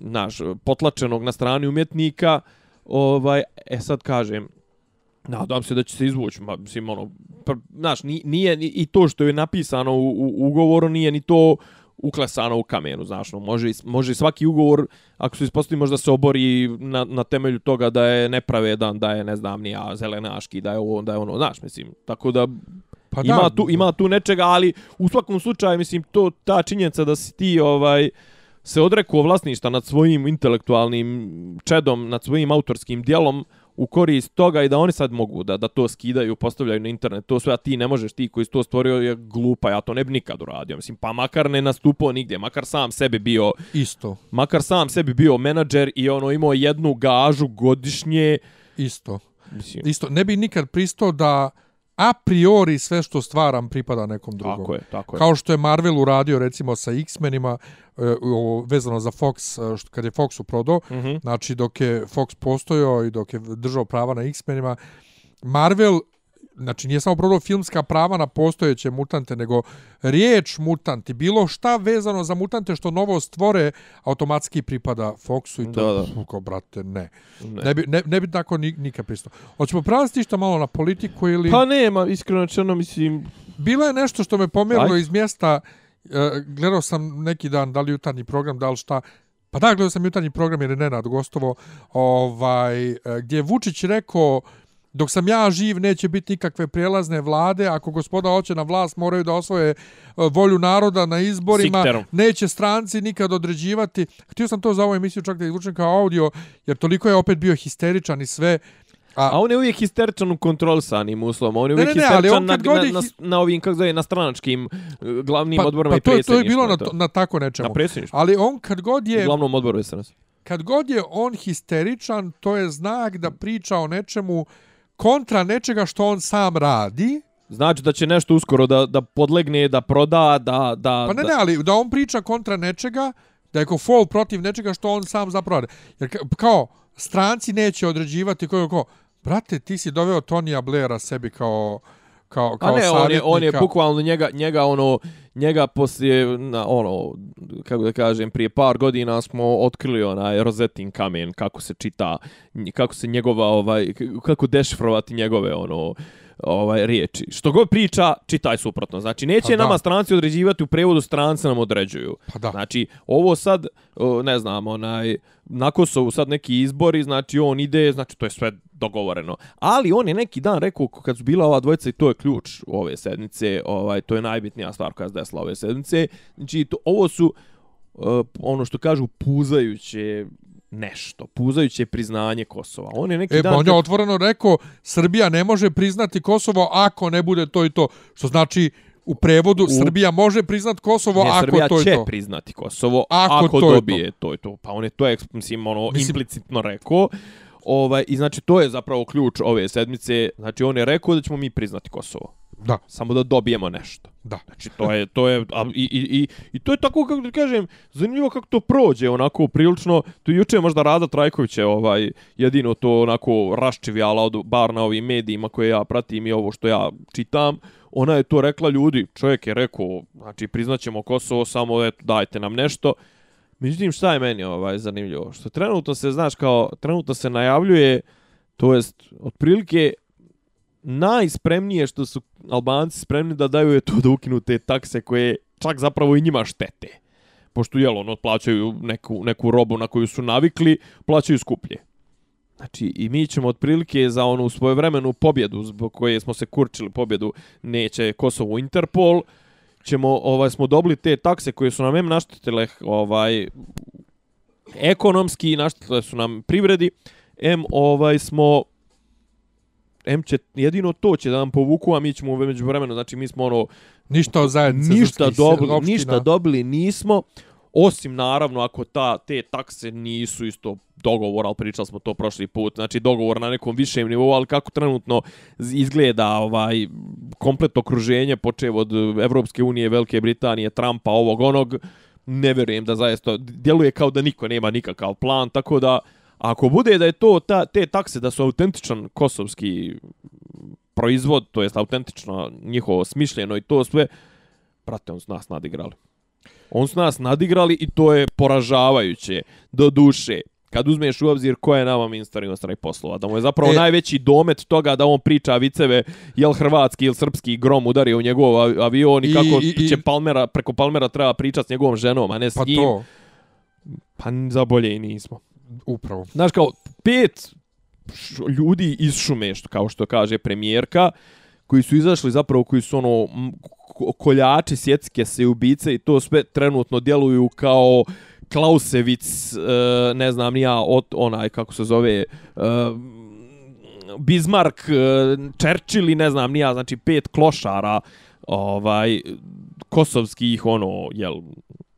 znaš, potlačenog na strani umjetnika, ovaj, e sad kažem, Nadam se da će se izvući, ma, mislim, ono, pr, znaš, nije, i to što je napisano u, u ugovoru, nije ni to uklesano u kamenu, znaš, no, može, može svaki ugovor, ako se ispostavi, možda se obori na, na temelju toga da je nepravedan, da je, ne znam, nija zelenaški, da je ovo, da je ono, znaš, mislim, tako da, pa ima, da, tu, ima tu nečega, ali u svakom slučaju, mislim, to, ta činjenica da si ti, ovaj, se odrekuo vlasništa nad svojim intelektualnim čedom, nad svojim autorskim dijelom, u korist toga i da oni sad mogu da da to skidaju, postavljaju na internet, to sve, a ti ne možeš, ti koji si to stvorio je glupa, ja to ne bi nikad uradio. Mislim, pa makar ne nastupao nigdje, makar sam sebi bio... Isto. Makar sam sebi bio menadžer i ono imao jednu gažu godišnje... Isto. Mislim. Isto, ne bi nikad pristao da a priori sve što stvaram pripada nekom drugom. Tako je, tako je. Kao što je Marvel uradio recimo sa X-menima e, vezano za Fox, e, što, kad je Fox uprodao, mm -hmm. znači dok je Fox postojao i dok je držao prava na X-menima, Marvel znači nije samo prodao filmska prava na postojeće mutante, nego riječ mutanti, bilo šta vezano za mutante što novo stvore, automatski pripada Foxu i to, da, da. Uko, brate, ne. Ne. ne bi, ne, ne bi tako nikad pristo. Hoćemo prelaziti što malo na politiku ili... Pa nema, iskreno čeno, mislim... Bilo je nešto što me pomjerilo iz mjesta, uh, gledao sam neki dan, da li jutarnji program, da li šta, pa da, gledao sam jutarnji program jer je Nenad gostovo, ovaj, uh, gdje je Vučić rekao, Dok sam ja živ, neće biti nikakve prijelazne vlade. Ako gospoda hoće na vlast, moraju da osvoje e, volju naroda na izborima. Sikterom. Neće stranci nikad određivati. Htio sam to za ovu emisiju čak da izvučem kao audio, jer toliko je opet bio histeričan i sve. A, a on je uvijek histeričan u kontrolisanim uslovima. On je uvijek ne, ne, histeričan na, na, na, na, ovim, kako zove, na stranačkim e, glavnim pa, odborima pa i predsjedništvom. To je bilo na, na tako nečemu. Na predsjedništvu. Ali on kad god je... U glavnom odboru je SNS. Kad god je on histeričan, to je znak da priča o nečemu kontra nečega što on sam radi. Znači da će nešto uskoro da, da podlegne, da proda, da... da pa ne, ne, ali da on priča kontra nečega, da je ko fall protiv nečega što on sam zapravo radi. Jer kao, stranci neće određivati koji ko, brate, ti si doveo Tonija Blaira sebi kao kao kao A ne, on je, on je bukvalno njega, njega ono njega poslije na, ono kako da kažem prije par godina smo otkrili onaj rozetin kamen kako se čita kako se njegova ovaj kako dešifrovati njegove ono ovaj riječi. Što god priča, čitaj suprotno. Znači neće pa nama stranci određivati u prevodu stranci nam određuju. Pa da. Znači ovo sad ne znam, onaj na Kosovu sad neki izbori, znači on ide, znači to je sve dogovoreno. Ali on je neki dan rekao kad su bila ova dvojica i to je ključ ove sednice, ovaj to je najbitnija stvar koja se desila ove sednice. Znači to, ovo su uh, ono što kažu puzajuće nešto, puzajuće priznanje Kosova. On je neki e, dan... on je otvoreno rekao, Srbija ne može priznati Kosovo ako ne bude to i to. Što znači, u prevodu, u... Srbija može priznati Kosovo ne, ako Srbija to je to. Srbija će priznati Kosovo ako, ako to dobije to. to je to. Pa on je to, mislim, ono, mislim... implicitno rekao. Ovaj, I znači, to je zapravo ključ ove sedmice. Znači, on je rekao da ćemo mi priznati Kosovo. Da. Samo da dobijemo nešto. Da. Znači, to je, to je, a, i, i, i, i to je tako, kako da kažem, zanimljivo kako to prođe, onako, prilično, to juče možda Rada Trajković je, ovaj, jedino to, onako, raščivjala, od, bar na ovim medijima koje ja pratim i ovo što ja čitam, ona je to rekla ljudi, čovjek je rekao, znači, priznaćemo Kosovo, samo, eto, dajte nam nešto, Međutim, šta je meni ovaj zanimljivo? Što trenutno se, znaš, kao, trenutno se najavljuje, to jest, otprilike, najspremnije što su Albanci spremni da daju je to da ukinu te takse koje čak zapravo i njima štete. Pošto, jel, ono, plaćaju neku, neku robu na koju su navikli, plaćaju skuplje. Znači, i mi ćemo otprilike za onu svojevremenu pobjedu, zbog koje smo se kurčili pobjedu, neće Kosovo Interpol, ćemo, ovaj, smo dobili te takse koje su nam em naštetile, ovaj, ekonomski, naštetile su nam privredi, em, ovaj, smo M će, jedino to će da nam povuku, a mi ćemo među vremenu, znači mi smo ono, Ništa od zajednice ništa dobili, opština. ništa dobili nismo, osim naravno ako ta te takse nisu isto dogovor, ali pričali smo to prošli put, znači dogovor na nekom višem nivou, ali kako trenutno izgleda ovaj komplet okruženje, počev od Evropske unije, Velike Britanije, Trumpa, ovog onog, ne vjerujem da zaista djeluje kao da niko nema nikakav plan, tako da ako bude da je to ta, te takse da su autentičan kosovski proizvod, to jest autentično njihovo smišljeno i to sve, brate, on s nas nadigrali. On s nas nadigrali i to je poražavajuće do duše. Kad uzmeš u obzir ko je nama ministar inostranih poslova, da mu je zapravo E. najveći domet toga da on priča viceve jel hrvatski ili srpski grom udario u njegov avi- avion i, I- kako i- i- će Palmera, preko Palmera treba pričat s njegovom ženom, a ne s Pa njim. to, Pa za bolje i nismo upravo. Znaš, kao pet ljudi iz šume, što, kao što kaže premijerka, koji su izašli zapravo, koji su ono koljači, sjetske se ubice i to sve trenutno djeluju kao Klausevic, e, ne znam ni ja, od, onaj, kako se zove, e, Bismarck, e, Churchill i ne znam ni ja, znači pet klošara, ovaj, kosovskih, ono, jel,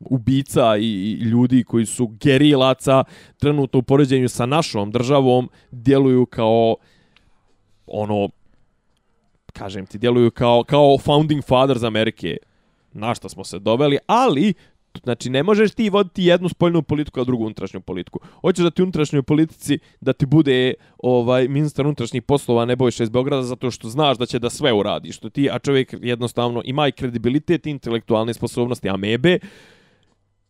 ubica i, i ljudi koji su gerilaca trenutno u poređenju sa našom državom djeluju kao ono kažem ti djeluju kao kao founding fathers Amerike na šta smo se doveli ali Znači, ne možeš ti voditi jednu spoljnu politiku, a drugu unutrašnju politiku. Hoćeš da ti unutrašnjoj politici, da ti bude ovaj ministar unutrašnjih poslova ne bojiš iz Beograda, zato što znaš da će da sve uradi. Što ti, a čovjek jednostavno ima i kredibilitet, i intelektualne sposobnosti, amebe,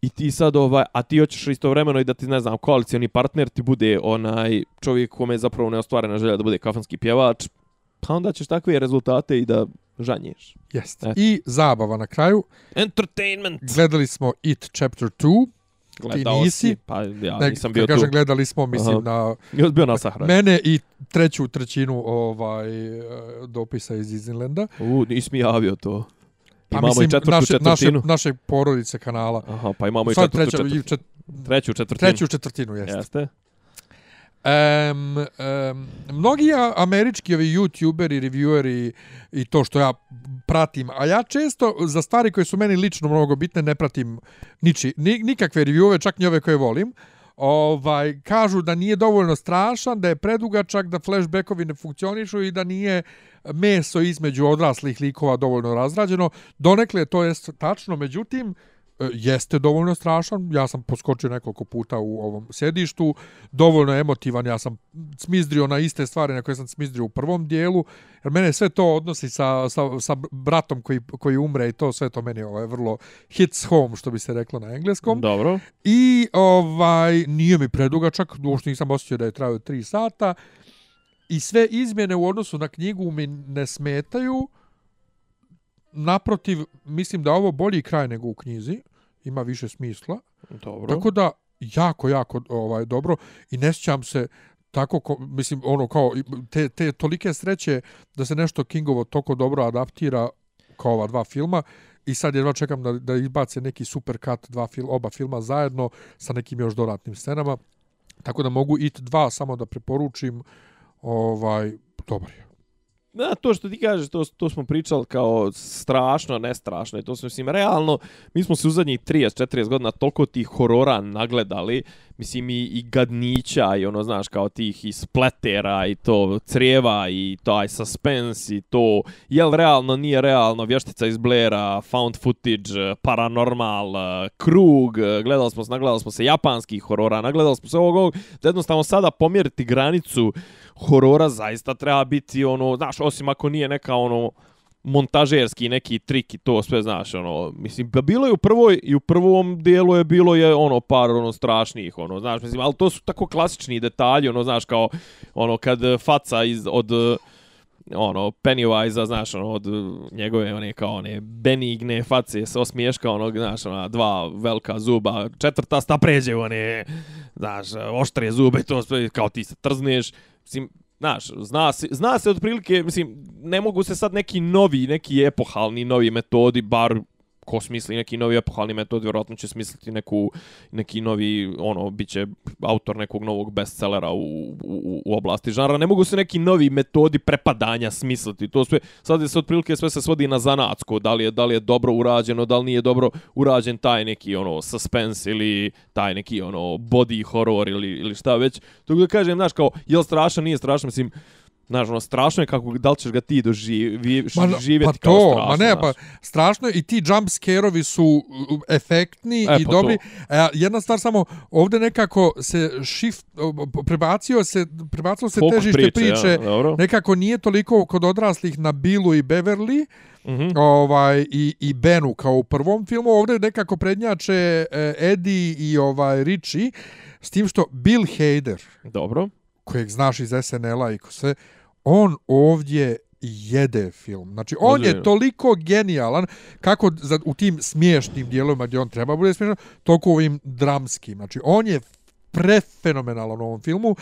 I ti sad ovaj, a ti hoćeš istovremeno i da ti ne znam, koalicioni partner ti bude onaj čovjek kome je zapravo neostvarena želja da bude kafanski pjevač, pa onda ćeš takve rezultate i da žanješ. Jest. Eto. I zabava na kraju. Entertainment. Gledali smo It Chapter 2. Gledao nisi? si? Pa ja Ne, nisam bio tu. kažem gledali smo, mislim Aha. na Ja bio na sahrani. mene i treću trećinu ovaj e, dopisa iz Disneylanda. U, nisi mi javio to. Pa Imamo mislim, i četvrtu naše, naše, četvrtinu. naše porodice kanala. Aha, pa imamo i četvrtu treća, četvrtinu. čet, Treću četvrtinu. treću četvrtinu, jeste. Jeste. Um, um, mnogi američki ovi youtuberi, revieweri i to što ja pratim, a ja često za stvari koje su meni lično mnogo bitne ne pratim niči, ni, nikakve reviewove, čak ni ove koje volim, ovaj, kažu da nije dovoljno strašan, da je predugačak, da flashbackovi ne funkcionišu i da nije meso između odraslih likova dovoljno razrađeno. Donekle to je tačno, međutim, e, jeste dovoljno strašan. Ja sam poskočio nekoliko puta u ovom sedištu, dovoljno emotivan, ja sam smizdrio na iste stvari na koje sam smizdrio u prvom dijelu, jer mene sve to odnosi sa, sa, sa bratom koji, koji umre i to sve to meni ovaj, vrlo hits home, što bi se reklo na engleskom. Dobro. I ovaj nije mi predugačak, uopšte nisam osjećao da je trajao 3 sata. I sve izmjene u odnosu na knjigu mi ne smetaju. Naprotiv, mislim da ovo bolji kraj nego u knjizi. Ima više smisla. Dobro. Tako da, jako, jako ovaj, dobro. I ne sjećam se tako, ko, mislim, ono kao, te, te tolike sreće da se nešto Kingovo toko dobro adaptira kao ova dva filma. I sad jedva čekam da, da izbace neki super cut dva fil, oba filma zajedno sa nekim još dodatnim scenama. Tako da mogu It 2 samo da preporučim. Ovaj, dobar je. Na, to što ti kažeš, to, to smo pričali kao strašno, ne strašno. I to smo, mislim, realno, mi smo se u zadnjih 30-40 godina toliko tih horora nagledali, mislim, i, i gadnića, i ono, znaš, kao tih i spletera, i to crijeva, i taj suspense, i to, jel realno, nije realno, vještica iz Blaira, found footage, paranormal, krug, gledali smo, se- nagledali smo se japanskih horora, nagledali smo se ovog, ovog, da jednostavno sada pomjeriti granicu horora zaista treba biti ono, znaš, osim ako nije neka ono montažerski neki trik i to sve znaš ono mislim pa bilo je u prvoj i u prvom dijelu je bilo je ono par ono strašnih ono znaš mislim al to su tako klasični detalji ono znaš kao ono kad faca iz od ono Pennywise znaš ono od njegove one kao one benigne face se osmiješka ono znaš ona dva velika zuba četvrta sta pređe one znaš oštre zube to sve kao ti se trzneš mislim Znaš, zna se, zna se otprilike, mislim, ne mogu se sad neki novi, neki epohalni novi metodi, bar ko smisli neki novi epohalni metod, vjerojatno će smisliti neku, neki novi, ono, bit će autor nekog novog bestsellera u, u, u oblasti žanra. Ne mogu se neki novi metodi prepadanja smisliti. To sve, sad je se otprilike sve se svodi na zanatsko, da li je, da li je dobro urađeno, da li nije dobro urađen taj neki, ono, suspense ili taj neki, ono, body horror ili, ili šta već. To da kažem, znaš, kao, je li strašan, nije strašan, mislim, Znaš, ono, strašno je kako, da li ćeš ga ti doživjeti pa kao to, strašno. Ma ne, pa strašno je i ti jump scare-ovi su efektni e, i pa dobri. E, jedna stvar samo, ovdje nekako se shift, prebacio se, prebacio se Folk težište priče, priče ja, nekako nije toliko kod odraslih na Billu i Beverly, Mm -hmm. ovaj i i Benu kao u prvom filmu ovdje nekako prednjače eh, Eddie i ovaj Richie s tim što Bill Hader dobro kojeg znaš iz SNL-a i ko sve on ovdje jede film. Znači, on je toliko genijalan kako za, u tim smiješnim dijelovima gdje on treba bude smiješan, toliko u ovim dramskim. Znači, on je prefenomenalan u ovom filmu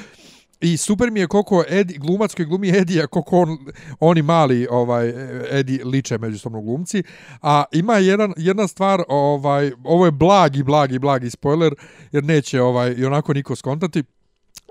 i super mi je koliko Edi, glumac koji glumi Edija, koliko on, oni mali ovaj Edi liče međusobno glumci. A ima jedan, jedna stvar, ovaj, ovo je blagi, blagi, blagi spoiler, jer neće ovaj, i onako niko skontati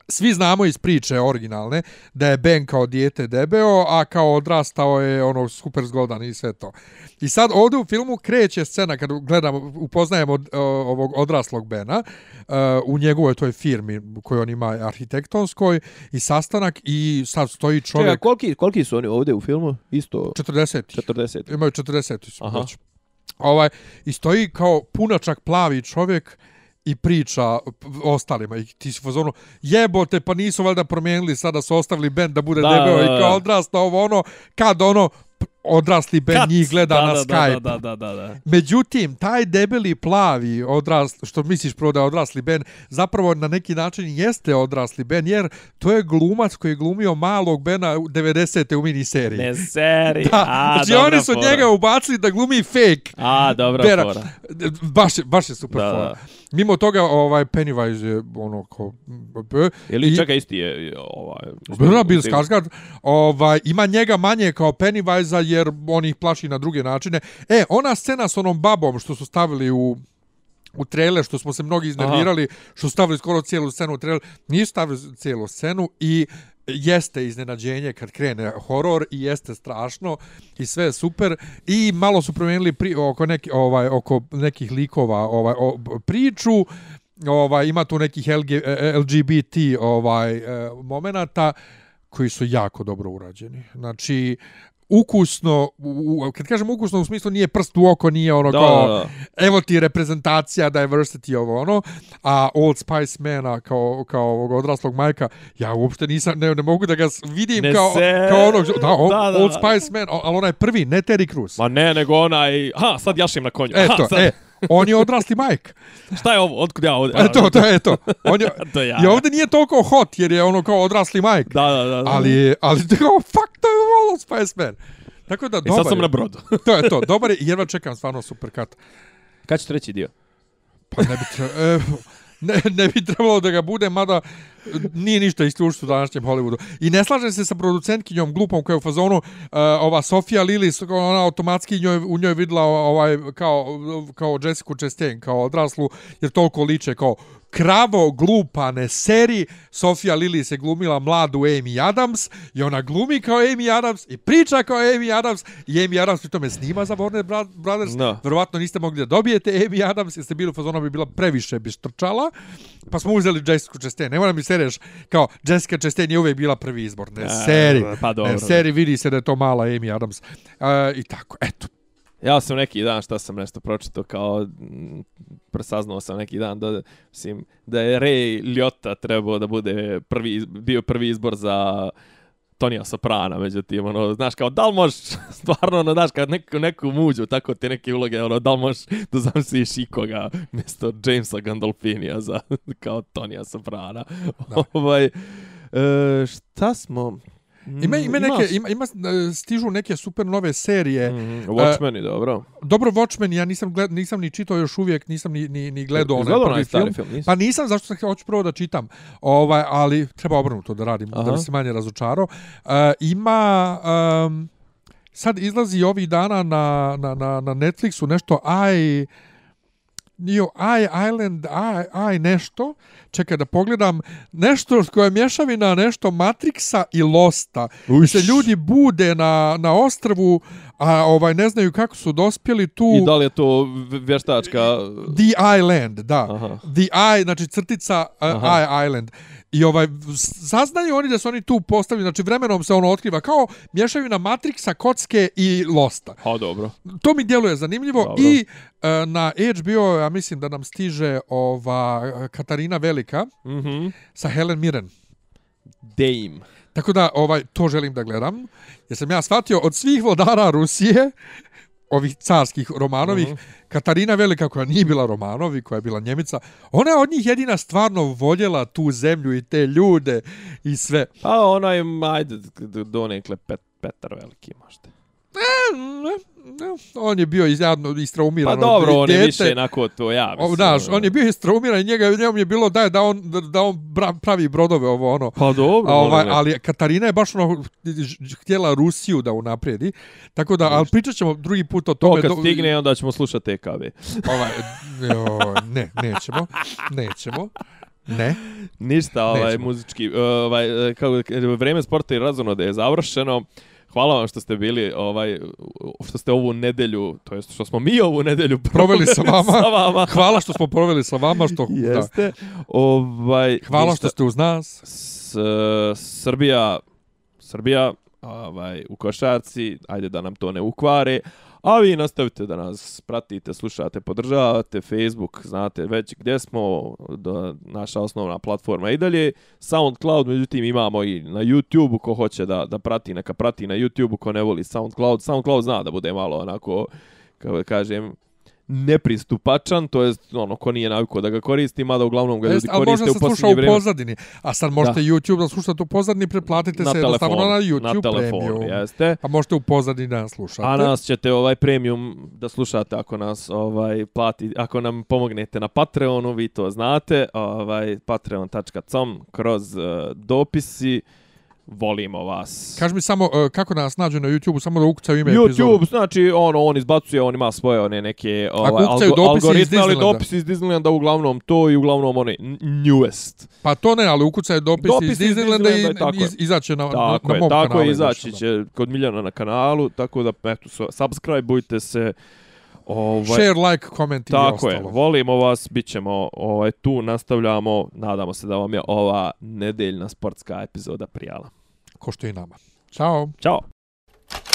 svi znamo iz priče originalne da je Ben kao dijete debeo, a kao odrastao je ono super zgodan i sve to. I sad ovdje u filmu kreće scena kad gledamo, upoznajemo ovog odraslog Bena uh, u njegovoj toj firmi koju on ima arhitektonskoj i sastanak i sad stoji čovjek... Čekaj, koliki, koliki su oni ovdje u filmu? Isto... 40. 40. Imaju 40. Su, Aha. Ovaj, I stoji kao punačak plavi čovjek i priča ostalima. I ti si fazonu jebote pa nisu valjda promijenili sada su ostavili bend da bude da, debeo i kao odrasta ovo ono kad ono odrasli Ben njih gleda da, na da, Skype. Da, da, da, da, Međutim, taj debeli plavi odrasli, što misliš prvo da je odrasli Ben, zapravo na neki način jeste odrasli Ben, jer to je glumac koji je glumio malog Bena u 90. u miniseriji. Ne seriji. Da, A, znači oni su fora. njega ubacili da glumi fake. A, dobra Bera. fora. Baš je, baš je super da, fora. Da. Mimo toga, ovaj Pennywise je ono ko... Ili čeka isti je ovaj... Bila Bill Skarsgård. Ovaj, ima njega manje kao Pennywise jer on ih plaši na druge načine. E, ona scena s onom babom što su stavili u u trailer što smo se mnogi iznervirali, Aha. što stavili skoro cijelu scenu u trailer, nisu stavili cijelu scenu i jeste iznenađenje kad krene horor i jeste strašno i sve je super i malo su promijenili pri, oko neki ovaj oko nekih likova ovaj o, priču ovaj ima tu nekih LG, LGBT ovaj e, momenata koji su jako dobro urađeni znači ukusno, u, kad kažem ukusno u smislu nije prst u oko, nije ono da, kao, da, da. evo ti reprezentacija, diversity, ovo ono, a Old Spice Mana kao, kao ovog odraslog majka, ja uopšte nisam, ne, ne mogu da ga vidim ne kao, se... kao onog, da, on, da, da, Old Spice Man, ali onaj prvi, ne Terry Crews. Ma ne, nego onaj, ha, sad jašim na konju. Eto, ha, sad. e, on je odrasli Mike. Šta je ovo? Otkud ja ovdje? Eto, to je eto. On je, to ja. I ovdje nije toliko hot jer je ono kao odrasli Mike. Da, da, da. Ali, ali kao, fuck, to je Wall Spice Man. Tako da, I sad sam je. na brodu. to je to, dobar je i jedva čekam stvarno super kat. Kad će treći dio? Pa ne bi trebalo, e, ne, ne bi trebalo da ga bude, mada nije ništa isključiti u današnjem Hollywoodu. I ne slažem se sa producentkinjom glupom koja je u fazonu, uh, ova Sofia Lillis, ona automatski njoj, u njoj videla ovaj, kao, kao Jessica Chastain, kao odraslu, jer toliko liče kao, kravo glupane seri Sofia Lili se glumila mladu Amy Adams i ona glumi kao Amy Adams i priča kao Amy Adams i Amy Adams pri tome snima za Warner Brothers no. verovatno niste mogli da dobijete Amy Adams jer ste bili u fazonu bi bila previše bi strčala pa smo uzeli Jessica Chastain ne moram mi se reći kao Jessica Chastain je uvijek bila prvi izbor. Ne seri. pa dobro, ne seri vidi se da je to mala Amy Adams. Uh, i tako eto. Ja sam neki dan šta sam nešto pročitao kao presaznao sam neki dan da mislim da je Ray Liotta trebao da bude prvi bio prvi izbor za Tonija Soprana, međutim, ono, znaš, kao, da li možeš, stvarno, ono, znaš, kad neko, neku muđu, tako te neke uloge, ono, da li možeš da zamisliš ikoga mjesto Jamesa Gandolfinija za, kao Tonija Soprana. ovaj, e, šta smo, Ima ima neke ima, ima e, stižu neke super nove serije. Mm -hmm. Watchmen uh, dobro. Dobro Watchmen ja nisam gled, nisam ni čitao još uvijek, nisam ni ni ni gledao onaj prvi film. film pa nisam zašto sam hoću prvo da čitam. Ovaj ali treba obrnuto da radim Aha. da bi se manje razočarao. Uh, ima um, sad izlazi ovih dana na, na, na, na Netflixu nešto I Nio I Island I, I nešto čekaj da pogledam nešto koje je mješavina nešto Matrixa i Losta Uš. se ljudi bude na, na ostrvu a ovaj ne znaju kako su dospjeli tu I da li je to vještačka... The Island, da. Aha. The I, znači crtica uh, Aha. I Island. I ovaj, saznaju oni da su oni tu postavili, znači vremenom se ono otkriva kao mješavina Matrixa, kocke i Losta. Ha, dobro. To mi djeluje zanimljivo Dobro. i uh, na HBO, ja mislim da nam stiže ova Katarina Velika Mhm. sa Helen Mirren. Dame. Tako da ovaj to želim da gledam. Jer sam ja shvatio od svih vladara Rusije ovih carskih Romanovih, Mhm. Katarina Velika koja nije bila Romanovi, koja je bila Njemica, ona je od njih jedina stvarno voljela tu zemlju i te ljude i sve. Pa onaj, ajde, d- donekle Pet, Petar Veliki možda. On je bio izjadno Pa istraumiran. dobro, on je više onako to ja O, mislim. Znaš, on je bio istraumiran i njega, njemu je bilo da, da on, da, da on pravi brodove ovo ono. Pa dobro, A ovaj, ono, ali Katarina je baš ono htjela Rusiju da unapredi. Tako da, ali pričat ćemo drugi put o To tome. kad do- stigne, onda ćemo slušati TKV. Ovaj, jo, ne, nećemo. Nećemo. Ne. Ništa, ovaj, Nećemo. muzički, ovaj, e, kako, vreme sporta i razonode je završeno. Hvala vam što ste bili, ovaj, što ste ovu nedelju, to jest što smo mi ovu nedelju Proveli sa vama. sa vama. Hvala što smo proveli sa vama. Što, da. Jeste. Ovaj, Hvala ništa. što ste uz nas. S, Srbija, Srbija, ovaj, u košarci, ajde da nam to ne ukvare, a vi nastavite da nas pratite, slušate, podržavate, Facebook, znate već gdje smo, da, naša osnovna platforma i dalje, SoundCloud, međutim imamo i na YouTube, ko hoće da, da prati, neka prati na YouTube, ko ne voli SoundCloud, SoundCloud zna da bude malo onako, kako da kažem, nepristupačan, to jest ono ko nije navikao da ga koristi, mada uglavnom ga ljudi Jest, ali možda koriste u se sluša posljednje u vrijeme. pozadini. A sad možete YouTube da slušate u pozadini, pretplatite se jednostavno na YouTube na telefonu, Premium. jeste. A možete u pozadini da nas slušate. A nas ćete ovaj premium da slušate ako nas ovaj plati, ako nam pomognete na Patreonu, vi to znate, ovaj patreon.com kroz uh, dopisi. Volimo vas. Kaži mi samo uh, kako da nas nađu na YouTube, samo da ukucaju ime epizode. YouTube, znači, ono, on izbacuje, on ima svoje one neke ovaj, iz algoritme, ali dopisi iz Disneylanda uglavnom to i uglavnom one newest. Pa to ne, ali ukucaju dopisi, Dopisi iz iz Disneylanda i tako iz, izaće na, Tako na, na je, mom tako kanalu. je, izaći, će kod Miljana na kanalu, tako da, eto, subscribe-ujte se. Ovaj, Share, like, comment i Tako je, ostalo. volimo vas, bit ćemo ovaj, tu, nastavljamo, nadamo se da vam je ova nedeljna sportska epizoda prijala ko što je nama. Ćao. Ćao.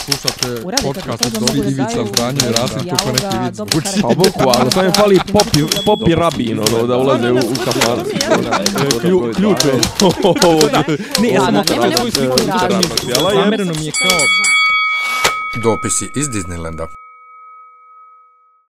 Slušate podcast od Dobri Ivica, Zdanje, Rasim, kako neki vic zvuči. Pa boku, ali sam je fali popi, popi rabin, ono, da ulaze u, u kafar. Ključe. Ne, ja sam otrlo svoju sliku. Zamereno mi je kao... Dopisi iz Disneylanda.